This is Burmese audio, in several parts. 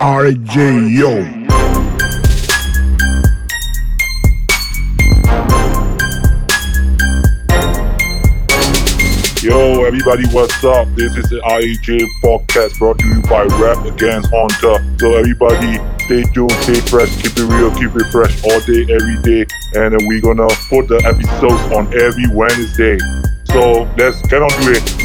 RJ Yo. Yo, everybody, what's up? This is the IAJ podcast brought to you by Rap Against Hunter. So, everybody, stay tuned, stay fresh, keep it real, keep it fresh all day, every day. And we're gonna put the episodes on every Wednesday. So, let's get on to it.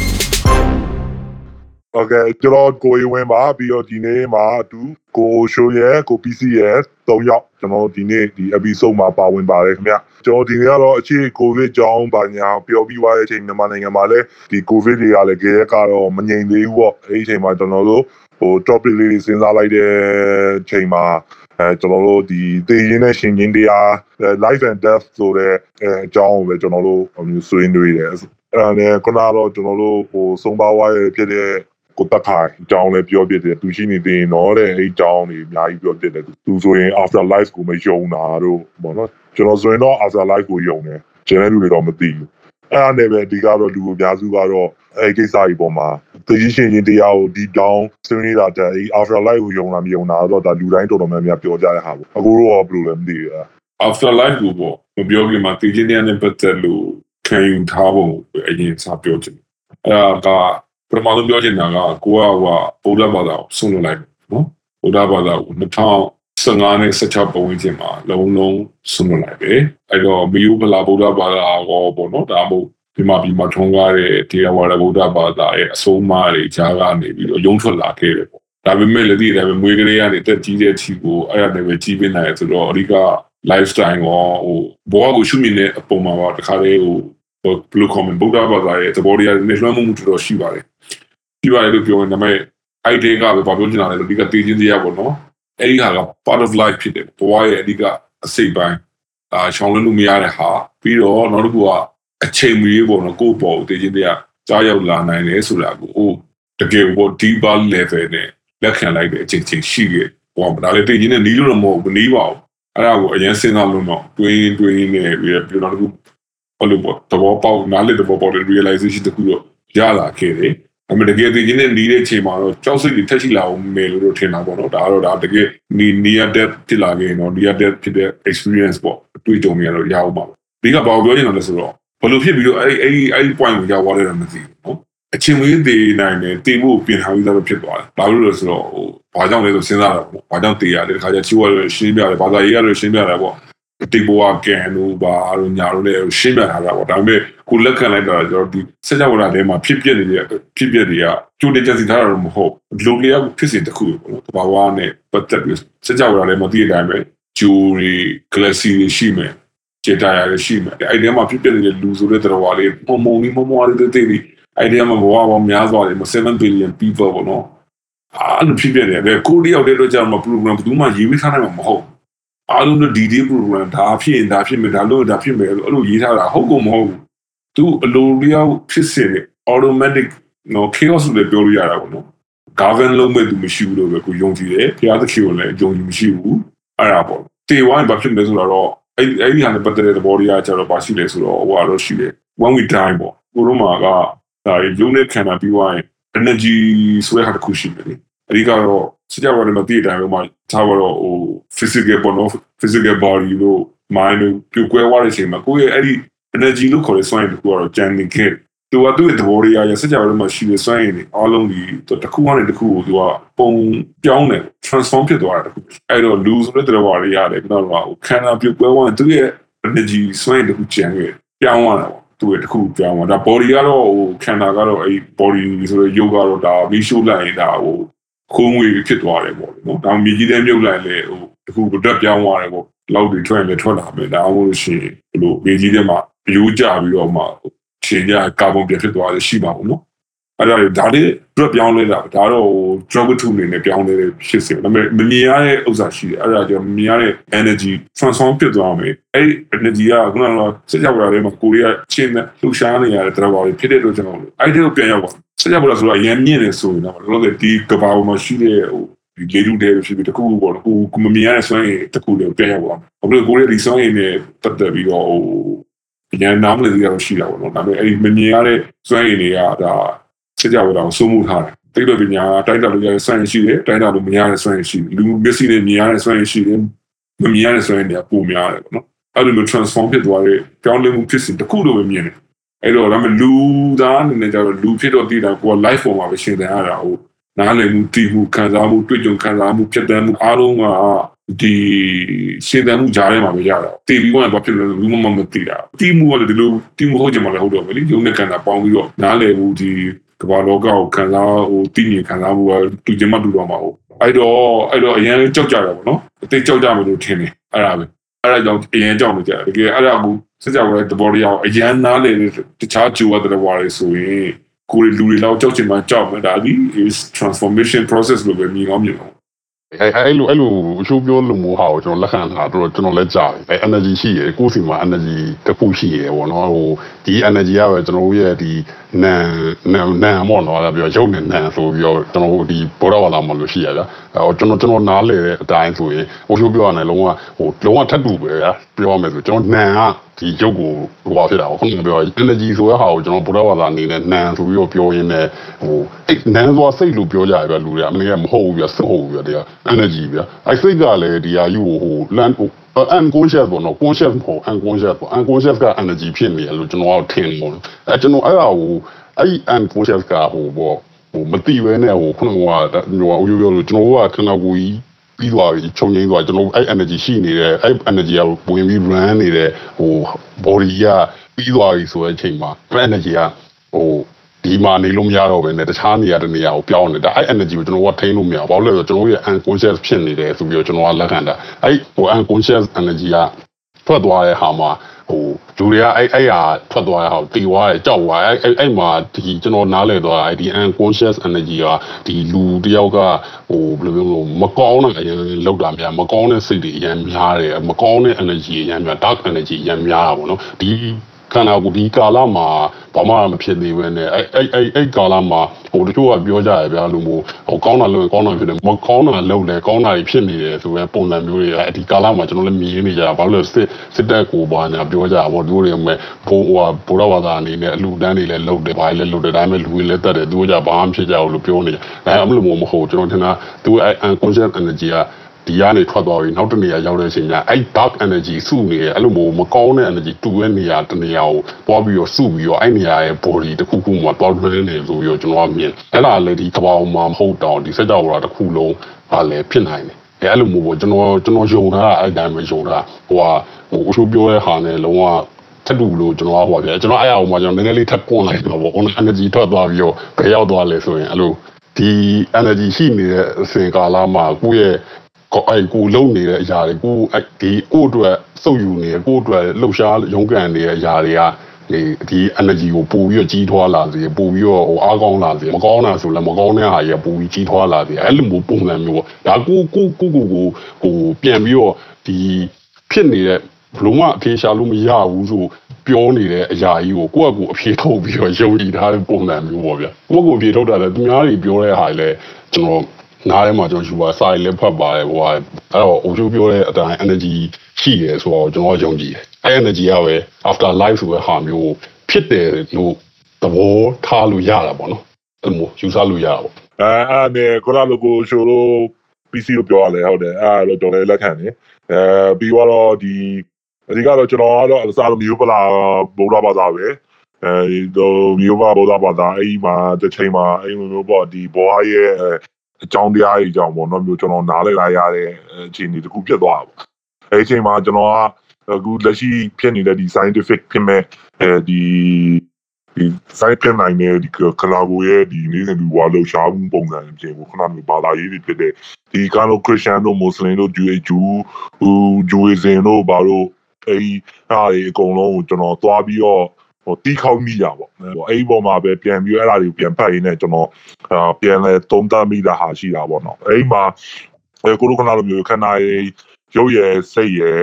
Okay ကျွန်တော်ကိုရင်ဝင်ပါပြီးတော့ဒီနေ့မှာအတူကိုရှိုးရဲ့ကို PC ရဲ့၃ယောက်ကျွန်တော်ဒီနေ့ဒီ episode မှာပါဝင်ပါတယ်ခင်ဗျကျွန်တော်ဒီနေ့ကတော့အခြေကိုဗစ်ကြောင်းပါညာပြောပြီးသွားတဲ့အချိန်မြန်မာနိုင်ငံမှာလည်းဒီကိုဗစ်တွေကလည်းကြဲကတော့မငြိမ်သေးဘူးပေါ့အဲဒီအချိန်မှာကျွန်တော်တို့ဟို topic လေးတွေစဉ်းစားလိုက်တဲ့အချိန်မှာအဲကျွန်တော်တို့ဒီသေရင်းနဲ့ရှင်ချင်းတရား life and death ဆိုတဲ့အအကြောင်းကိုပဲကျွန်တော်တို့အမျိုးဆွေးနွေးတယ်အဲ့ဒါနဲ့ခုနကတော့ကျွန်တော်တို့ဟိုဆုံးပါဝါးရဖြစ်တဲ့ ကိုတက်ခိုင်အကြောင်းလည်းပြောပြတယ်သူရှိနေသေးရင်တော့တဲ့အဲ့အကြောင်းတွေအများကြီးပြောပြတယ်သူဆိုရင် after life ကိုမယုံတာတို့ဘောနော်ကျွန်တော်ဆိုရင်တော့ after life ကိုယုံတယ်ကျန်တဲ့လူတွေတော့မသိဘူးအဲ့ဒါနဲ့ပဲဒီကတော့လူအများစုကတော့အဲ့ကိစ္စကြီးပေါ်မှာသိရှိရှင်ချင်းတရားကိုဒီတောင်းဆွေးနွေးတာတဲ့ after life ကိုယုံတာမယုံတာတော့ဒါလူတိုင်းတော်တော်များများပြောကြတဲ့ဟာပေါ့အခုတော့ဘယ်လိုလဲမသိဘူး after life ကိုပေါ့မပြောခင်မှာတည်ခြင်းတရားနဲ့ပတ်သက်လို့ခံယူထားပုံကိုအရင်စပြောချင်တယ်အဲ့ဒါက ပထမဆုံးပြောချင်တာကကိုကဟိုဗုဒ္ဓဘာသာကိုဆုံးလွတ်လိုက်နော်ဗုဒ္ဓဘာသာကို2015နဲ့16ပတ်ဝန်းကျင်မှာလုံးလုံးဆုံးလွတ်လိုက်ပဲအဲ့တော့မယုဗလာဗုဒ္ဓဘာသာကောပေါ့နော်ဒါမှမဟုတ်ဒီမှာပြီးမှထုံးကားတဲ့တရားဝါဒဗုဒ္ဓဘာသာရဲ့အဆုံးအမတွေကြားကနေပြီးတော့ယုံထွက်လာခဲ့တယ်ပေါ့ဒါပေမဲ့လည်းဒီဒါပေမဲ့မွေးကလေးကနေတက်ကြီးတဲ့ချီကိုအဲ့ဒါနဲ့ပဲကြီးပြနိုင်ဆိုတော့အဓိက lifestyle ကိုဟိုဘောကိုရှုမြင်တဲ့အပုံမှာပါတခါလေးဟို ဘယ်လို comment ဗုဒ္ဓဘာသာရဲ့သဘောတရားနဲ့လွှမ်းမိုးမှုတော်တော်ရှိပါတယ်ရှိပါတယ်လို့ပြောရင်ဒါပေမဲ့ idea ကပဲဘာပြောချင်တာလဲလို့ဒီကတည်ခြင်းတရားပေါ့နော်အဲ့ဒီဟာက part of life ဖြစ်တယ်ဘဝရဲ့အဓိကအစိတ်ပိုင်းအာရှောင်းလွှင့်လို့မရတဲ့ဟာပြီးတော့နောက်တစ်ခုကအချိန်မီပေါ့နော်ကိုယ့်ပေါ်တည်ခြင်းတရားကြားရောက်လာနိုင်တယ်ဆိုတာကိုဟိုတကယ်ပေါ့ deeper level နဲ့လက်ခံလိုက်တဲ့အချိန်ချင်းရှိခဲ့ဟောဒါလည်းတည်ခြင်းနဲ့နီးလို့တော့မဟုတ်ဘူးနီးပါဘူးအဲ့ဒါကိုအရင်စဉ်းစားလို့တော့တွင်းတွင်းနေပြီးတော့နောက်တ စ်ခုဘာလို့ပေါ့သဘောပေါက်နားလည်သဘောပေါက်တဲ့ realization တခုတော့ရလာခဲ့တယ်။ဒါပေမဲ့တကယ်သိချင်းနဲ့နီးတဲ့အချိန်မှာတော့ကြောက်စိတ်တွေထက်ရှိလာအောင်မယ်လို့တော့ထင်တာပေါ့နော်။ဒါကတော့ဒါတကယ်နီ near death ဖြစ်လာခဲ့ရင်တော့ near death ဖြစ်တဲ့ experience ပေါ့အတွေ့အကြုံတွေကတော့ရအောင်ပါ။ဒီကဘာပြောနေတာလဲဆိုတော့ဘယ်လိုဖြစ်ပြီးတော့အဲ့အဲ့အဲ့ point ကိုရောက်သွားတယ်မသိဘူးနော်။အချိန်မွေးသေးနိုင်တယ်တည်ဖို့ပြင်ထားပြီးသားပဲဖြစ်သွားတယ်။ဘာလို့လဲဆိုတော့ဟိုဘာကြောင့်လဲဆိုစဉ်းစားတာပေါ့။ဘာကြောင့်တည်ရလဲတခါကျချိုးရလို့ရှင်းပြတယ်။ဘာသာရေးရလို့ရှင်းပြတယ်ပေါ့။ တိတ်ဘဝကန်လို့ဘာလို့ညာလို့လည်းရှင်းပြထားတာပေါ့ဒါပေမဲ့ကိုလက်ခံလိုက်တာကျွန်တော်ဒီစက်ကြဝဠာထဲမှာဖြစ်ပျက်နေတဲ့ဖြစ်ပျက်တွေကကြိုတင်ကြံစီထားတာတော့မဟုတ်လူလျောက်ဖြစ်စဉ်တစ်ခုပေါ့နော်တဘာဝနဲ့ပတ်သက်ပြီးစက်ကြဝဠာထဲမှာသိတဲ့အတိုင်းပဲဂျိုရီဂလက်ဆီတွေရှိမယ်ဂျေတာယာတွေရှိမယ်အဲ့ဒီမှာဖြစ်ပျက်နေတဲ့လူဆိုတဲ့တော်လေးပုံမုံလေးမမောလေးတဲ့တဲ့အဲ့ဒီမှာဘဝပေါင်းများစွာတယ်7 billion people ပေါ့နော်အားလုံးဖြစ်ပျက်နေတယ်ကိုတယောက်တည်းတော့ကြာမှာ program ဘယ်သူမှရေးဝေးထားနိုင်မှာမဟုတ် အားလုံးတို့ဒီဒီ program ဒါဖြစ်ရင်ဒါဖြစ်မယ်ဒါလို့ဒါဖြစ်မယ်အဲ့လိုရေးထားတာဟုတ်ကုန်မဟုတ်ဘူးသူအလိုလျောက်ဖြစ်စေတဲ့ automatic နော် chaos လို့ပြောလို့ရတာပေါ့နော် govern လုပ်မဲ့သူမရှိဘူးလို့ပဲကိုယုံကြည်တယ်ဖျားသခင်ကိုလည်းယုံကြည်မရှိဘူးအဲ့ဒါပေါ့တေဝိုင်းဘာဖြစ်လဲဆိုတော့အဲ့အဲ့ဒီဟာနဲ့ပတ်သက်တဲ့သဘောတရားကျတော့ဘာရှိလဲဆိုတော့ဟိုကတော့ရှိတယ် when we die ပေါ့ကိုတို့မှာကဒါရုံနဲ့ခံတာပြီးွားရင် energy ဆိုတဲ့ဟာတစ်ခုရှိတယ်လေအဓိကတော့ စကြဝဠာမှာတည်တဲ့အတိုင်းမှာထားတော့ဟို physical ပေါ့နော် physical body လို့ mind လို့ပြကွဲသွားတဲ့အချိန်မှာကိုယ့်ရဲ့အဲ့ဒီ energy လို့ခေါ်တဲ့စွမ်းရည်တစ်ခုကတော့ကြံနေခဲ့သူကသူ့ရဲ့သဘောတရားရစကြဝဠာမှာရှိတဲ့စွမ်းရည်တွေအားလုံးဒီတစ်ခုကနေတစ်ခုကိုသူကပုံပြောင်းတယ် transform ဖြစ်သွားတာတစ်ခုအဲ့တော့လူဆိုတဲ့သဘောတရားရတယ်ကတော့ဟိုခန္ဓာပြကွဲသွားရင်သူ့ရဲ့ energy စွမ်းရည်တစ်ခုကြံခဲ့ပြောင်းသွားတာပေါ့သူ့ရဲ့တစ်ခုပြောင်းသွားဒါ body ကတော့ဟိုခန္ဓာကတော့အဲ့ body ဆိုတဲ့ yoga ကတော့ဒါမီးရှို့လိုက်ရင်ဒါဟို ခိုးငွေဖြစ်သွားတယ်ပေါ့နော်ဒါမြေကြီးတဲ့မြုပ်လိုက်လေဟိုတခုကတက်ပြောင်းသွားတယ်ပေါ့လောက်တွေထွက်ရင်ထွက်လာမယ်ဒါမှမဟုတ်ရှင်ဘလို့မြေကြီးထဲမှာအယိုးကျပြီးတော့မှရှင်ကြကာဗွန်ပြန်ဖြစ်သွားတယ်ရှိပါဘူးနော်အဲ့ဒါဒါလေး drop ပြောင်းလဲတာဒါတော့ဟို drug ထုအနေနဲ့ပြောင်းလဲဖြစ်စေဒါပေမဲ့မမြင်ရတဲ့ဥစ္စာရှိတယ်အဲ့ဒါကြောင့်မမြင်ရတဲ့ energy transform ဖြစ်သွားမယ်အဲ့ energy ကခုနကစက်ရောက်လာတဲ့မှာကိုရီးယားချင်းနဲ့လှူရှားနေရတဲ့တရားပါဖြစ်တဲ့အတွက်ကျွန်တော်အဲ့ဒီကိုပြန်ရောက်သွား စက်ရောက်လာဆိုတော့အရင်မြင့်နေဆိုရင်တော့လောကဒီကဘာပေါ်မှာရှိတဲ့ဟိုဒီလေလူတွေဖြစ်ပြီးတခုပေါ့နော်ကိုမမြင်ရတဲ့စွမ်းရည်တခုလည်းပြန်ရောက်သွားဘာလို့ကိုရီးယားဒီစွမ်းရည်နဲ့ပတ်သက်ပြီးတော့ဟိုအရင်နားမလည်သေးတာရှိတာပေါ့နော်ဒါပေမဲ့အဲ့ဒီမမြင်ရတဲ့စွမ်းရည်တွေကဒါစက်ကြဝဠာကိုစိုးမှုထားတယ်တိတ်ပပညာတိုင်းတာလို့ရတဲ့စွမ်းရည်ရှိတယ်တိုင်းတာလို့မရတဲ့စွမ်းရည်ရှိတယ်လူမျက်စိနဲ့မြင်ရတဲ့စွမ်းရည်ရှိတယ်မမြင်ရတဲ့စွမ်းရည်တွေကပိုများတယ်ပေါ့နော်အဲ့လိုမျိုး transform ဖြစ်သွားတဲ့ကြောင်းလဲမှုဖြစ်စဉ်တစ်ခုလိုပဲမြင်တယ် အဲ့တော့ဒါမှလူသားအနေနဲ့ကျတော့လူဖြစ်တော့တည်တာကိုက life form မှာပဲရှင်းတယ်အဲ့ဒါဟိုနားလည်မှုတည်မှုခံစားမှုတွေ့ကြုံခံစားမှုဖြစ်တဲ့မှုအားလုံးကဒီရှင်းတယ်မှုကြားထဲမှာပဲရတာတည်ပြီးတော့ဘာဖြစ်လဲဘူးမှမသိတာတည်မှုကလည်းဒီလိုတည်မှုဟုတ်ကြမှာလည်းဟုတ်တော့ပဲလေယုံနဲ့ခံတာပေါင်းပြီးတော့နားလည်မှုဒီကမ္ဘာလောကကိုခံစားဟိုတည်မြင်ခံစားမှုကတူချင်မှတူတော့မှာဟုတ်အဲ့တော့အဲ့တော့အရင်ကြောက်ကြတာပေါ့နော်အသိကြောက်ကြမယ်လို့ထင်တယ်အဲ့ဒါပဲအဲ့ဒါကြောင့်အရင်ကြောက်နေကြတယ်တကယ်အဲ့ဒါကို စကြဝဠာတဘောတရားအရန်နားလေတခြားဂျူဝတ်တဲ့ဝါတွေဆိုရင်ကိုယ်လူတွေလောက်ကြောက်ချင်မှကြောက်မှဒါဒီ is transformation process လို့ပဲမြင်ကောင်းမြင်တော့အဲအဲ့လိုအဲ့လိုအချိုးပြောလို့မို့ဟာကိုကျွန်တော်လက်ခံတာတော့ကျွန်တော်လက်ကြတယ်အဲ energy ရှိရယ်ကိုယ်စီမှာ energy တစ်ခုရှိရယ်ပေါ့နော်ဟို ဒီ energy ကပဲကျွန်တော်တို့ရဲ့ဒီနန်နန်နန်ပေါ့နော်အဲ့ဒါပြောရုပ်နဲ့နန်ဆိုပြီးတော့ကျွန်တော်တို့ဒီဘောရဝါလာမလို့ရှိရကြအဲကျွန်တော်ကျွန်တော်နားလေတဲ့အတိုင်းဆိုရင်ဟိုချိုးပြောရတယ်လုံးဝဟိုလုံးဝထပ်တူပဲဗျာပြောရမယ်ဆိုကျွန်တော်နန်ကဒီရုပ်ကိုဟိုပါဖြစ်တာပေါ့ခုနကပြော energy ဆိုတဲ့ဟာကိုကျွန်တော်ဘောရဝါလာအနေနဲ့နန်ဆိုပြီးတော့ပြောရင်းနဲ့ဟိုအဲ့နန်ဆိုတာစိတ်လို့ပြောကြရပြလူတွေအမင်းကမဟုတ်ဘူးဗျာစိတ်ဟုတ်ဘူးဗျာတရား energy ဗျာအဲ့စိတ်ကလည်းဒီဟာယူဟို land unconscious ပေါ့နော် conscious မဟုတ် unconscious ပေါ့ unconscious က energy ဖြစ်နေတယ်လို့ကျွန်တော်ကထင်တယ်ပေါ့နော်အဲကျွန်တော်အဲ့ဒါကိုအဲ့ unconscious ကဟိုပေါ့ဟိုမသိဘဲနဲ့ဟိုခုနကဟိုအယူပြောလို့ကျွန်တော်ကခဏကိုကြီးပြီးသွားပြီခြုံငိမ့်သွားကျွန်တော်အဲ့ energy ရှိနေတယ်အဲ့ energy ကဝင်ပြီး run နေတဲ့ဟို body ကပြီးသွားပြီဆိုတဲ့အချိန်မှာ energy ကဟို ဒီမှာနေလို့မရတော့ဘဲနဲ့တခြားနေရာတစ်နေရာကိုပြောင်းနေတာအဲ့ energy ကိုကျွန်တော်ကထိန်းလို့မရဘူးဘာလို့လဲဆိုတော့ကျွန်တော်ရဲ့ unconscious ဖြစ်နေတယ်ဆိုပြီးတော့ကျွန်တော်ကလက်ခံတာအဲ့ဟို unconscious energy ကထွက်သွားတဲ့ဟာမှာဟိုလူတွေကအဲ့အဲ့ဟာထွက်သွားတဲ့ဟာကိုတီသွားတယ်ကြောက်သွားအဲ့အဲ့အဲ့မှာဒီကျွန်တော်နားလဲသွားအဲ့ဒီ unconscious energy ကဒီလူတယောက်ကဟိုဘယ်လိုပြောလို့မကောင်းတဲ့အရင်လောက်တာများမကောင်းတဲ့စိတ်တွေအရင်များတယ်မကောင်းတဲ့ energy အရင်များ dark energy အရင်များတာပေါ့နော်ဒီ ခန္ဓာကိုယ်ဒီကာလမှာဘာမှမဖြစ်သေးပဲနဲ့အဲ့အဲ့အဲ့အဲ့ကာလမှာဟိုတချို့ကပြောကြရဗျာလို့မို့ဟိုကောင်းတာလုပ်ရင်ကောင်းတာဖြစ်တယ်မကောင်းတာလုပ်လဲကောင်းတာဖြစ်နေတယ်ဆိုပဲပုံစံမျိုးတွေကဒီကာလမှာကျွန်တော်လည်းမြင်နေကြတာဘာလို့လဲစစ်စစ်တပ်ကိုပါညာပြောကြတာပေါ့တို့တွေမဲ့ဘိုးဟိုဘိုးတော်ဘာသာအနေနဲ့အလူတန်းတွေလည်းလုပ်တယ်ဘာလည်းလုပ်တယ်ဒါပေမဲ့လူတွေလည်းတက်တယ်သူကကြဘာမှဖြစ်ကြဘူးလို့ပြောနေတယ်ဒါအမလို့မဟုတ်ကျွန်တော်ထင်တာသူအဲ့ unconscious energy က ဒီကနေထွက်သွားပြီးနောက်တစ်နေရာရောက်တဲ့အချိန်ကျအဲ့ dark energy စုနေတယ်အဲ့လိုမျိုးမကောင်းတဲ့ energy တူတဲ့နေရာတစ်နေရာကိုသွားပြီးတော့စုပြီးတော့အဲ့နေရာရဲ့ body တစ်ခုခုမှာသွားလွှဲနေဆိုပြီးတော့ကျွန်တော်ကမြင်အဲ့ဒါလည်းဒီကဘာမှာမဟုတ်တော့ဒီစက်ကြောဝါတစ်ခုလုံးဟာလည်းဖြစ်နိုင်တယ်အဲ့လိုမျိုးပေါ့ကျွန်တော်ကျွန်တော်ယုံတာအဲ့တိုင်းပဲယုံတာဟိုဟာဟိုအချိုးပြောတဲ့ဟာနဲ့လုံးဝထပ်တူလို့ကျွန်တော်ဟောပြကျွန်တော်အဲ့အအောင်မှာကျွန်တော်နည်းနည်းလေးထပ်ပွန်လိုက်တော့ပေါ့ energy ထွက်သွားပြီးတော့ဘယ်ရောက်သွားလဲဆိုရင်အဲ့လိုဒီ energy ရှိနေတဲ့အစဉ်ကာလမှာကိုယ့်ရဲ့ ကိုအဲ့ကိုလုံနေတဲ့အရာတွေကိုအဲ့ဒီကိုအတွက်စုပ်ယူနေကိုအတွက်လှုပ်ရှားရုန်းကန်နေတဲ့အရာတွေကဒီဒီ energy ကိုပို့ပြီးတော့ကြီးထွားလာစေပို့ပြီးတော့ဟိုအားကောင်းလာစေမကောင်းတာဆိုလည်းမကောင်းတဲ့ဟာကြီးပို့ပြီးကြီးထွားလာစေအဲ့လိုမျိုးပုံစံမျိုးပေါ့ဒါကိုကိုကိုကိုကိုဟိုပြန်ပြီးတော့ဒီဖြစ်နေတဲ့ဘလုံးဝအဖြေရှာလို့မရဘူးဆိုပြောနေတဲ့အရာကြီးကိုကိုယ့်အကူအဖြေထုတ်ပြီးတော့ယုံကြည်ထားတဲ့ပုံစံမျိုးပေါ့ဗျာကိုယ့်ကိုအဖြေထုတ်တာလည်းသူများတွေပြောတဲ့ဟာလည်းကျွန်တော် နားထဲမှာကျွန်တော်ယူပါစာရည်လည်းဖတ်ပါတယ်ဟိုကအဲ့တော့အိုချိုးပြောတဲ့အတိုင်း energy ရှိတယ်ဆိုတော့ကျွန်တော်ယုံကြည်တယ်အဲ့ energy ကပဲ after life ဆိုတဲ့ဟာမျိုးဖြစ်တယ်လို့သဘောထားလို့ရတာပေါ့နော်အဲ့လိုယူဆလို့ရတာပေါ့အဲအဲ့နဲ့ခုနလိုကိုရှိုးလို့ PC လို့ပြောရလဲဟုတ်တယ်အဲ့တော့ကျွန်တော်လည်းလက်ခံတယ်အဲပြီးတော့ဒီအဓိကတော့ကျွန်တော်ကတော့အစားလိုမျိုးပလာဗုဒ္ဓဘာသာပဲအဲဒီမျိုးပါဗုဒ္ဓဘာသာအဲ့ဒီမှာတစ်ချိန်မှာအဲ့လိုမျိုးပေါ့ဒီဘောရဲ့ အကြောင်းတရားကြီးကြောင့်ပေါ့နော်မျိုးကျွန်တော်နားလည်လာရတဲ့အခြေအနေတစ်ခုဖြစ်သွားတာပေါ့အဲ့ဒီအချိန်မှာကျွန်တော်ကအခုလက်ရှိဖြစ်နေတဲ့ဒီ scientific ဖြစ်မဲ့အဲဒီဒီ site ပြန်နိုင်တဲ့ဒီကလာကိုရဲ့ဒီနေ့စဉ်လူဝါလှူရှားမှုပုံစံပြင်ကိုခဏမျိုးဘာသာရေးတွေဖြစ်တဲ့ဒီကာလိုခရစ်ယာန်တို့မွတ်စလင်တို့ဂျူဂျူဟိုဂျူဝေဇင်တို့ဘာလို့အဲဒီအားတွေအကုန်လုံးကိုကျွန်တော်သွားပြီးတော့ ဟိုတီးခေါက်မိတာပေါ့ဟိုအဲ့ဒီပေါ်မှာပဲပြန်ပြီးအဲ့ဒါတွေကိုပြန်ဖတ်ရင်းနဲ့ကျွန်တော်အာပြန်လဲသုံးသပ်မိတာဟာရှိတာပေါ့နော်အဲ့ဒီမှာကိုလိုခဏလိုမျိုးခဏရေးရုပ်ရည်စိတ်ရည်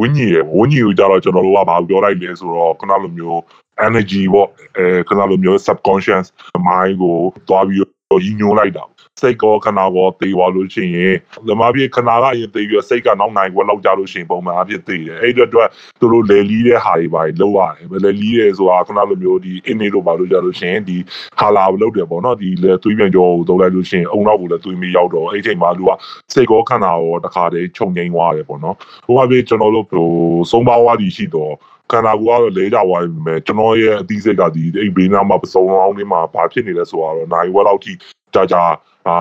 ဝိညာဉ်ရယ်ဝိညာဉ်ကိုကြတော့ကျွန်တော်တို့ကဘာပြောလိုက်လဲဆိုတော့ခဏလိုမျိုး energy ပေါ့အဲခဏလိုမျိုး subconscious mind ကိုတွားပြီးတော့ရည်ညွှန်းလိုက်တာ စိတ်ကောခန္ဓာကောသေသွားလို့ရှိရင်ဓမ္မပြခန္ဓာကအရင်သေပြီးတော့စိတ်ကနောက်နိုင်ဝက်လောက်ကြလို့ရှိရင်ပုံမှန်အဖြစ်သေတယ်အဲ့ဒီအတွက်သူတို့လေလီးတဲ့ဟာတွေပါလောက်ရတယ်လေလီးရဲဆိုတာခဏလိုမျိုးဒီအင်းနေလို့ပါလို့ကြလို့ရှိရင်ဒီဟာလာကိုလောက်တယ်ပေါ့နော်ဒီလေသွေးပြန်ကြောကိုသုံးလိုက်လို့ရှိရင်အုံနောက်ကိုလည်းသွေးမရောက်တော့အဲ့ဒီချိန်မှာသူကစိတ်ကောခန္ဓာရောတခါတည်းခြုံငိမ့်သွားတယ်ပေါ့နော်ဟိုကပြကျွန်တော်တို့ဟိုဆုံးပါဝါးဒီရှိတော့ခန္ဓာကိုယ်ကတော့လဲကြသွားပြီပဲကျွန်တော်ရဲ့အသိစိတ်ကဒီအိမ်ဘေးနားမှာပစုံအောင်လေးမှာဘာဖြစ်နေလဲဆိုတော့နိုင်ဝက်လောက်ထိကြာကြာ အာ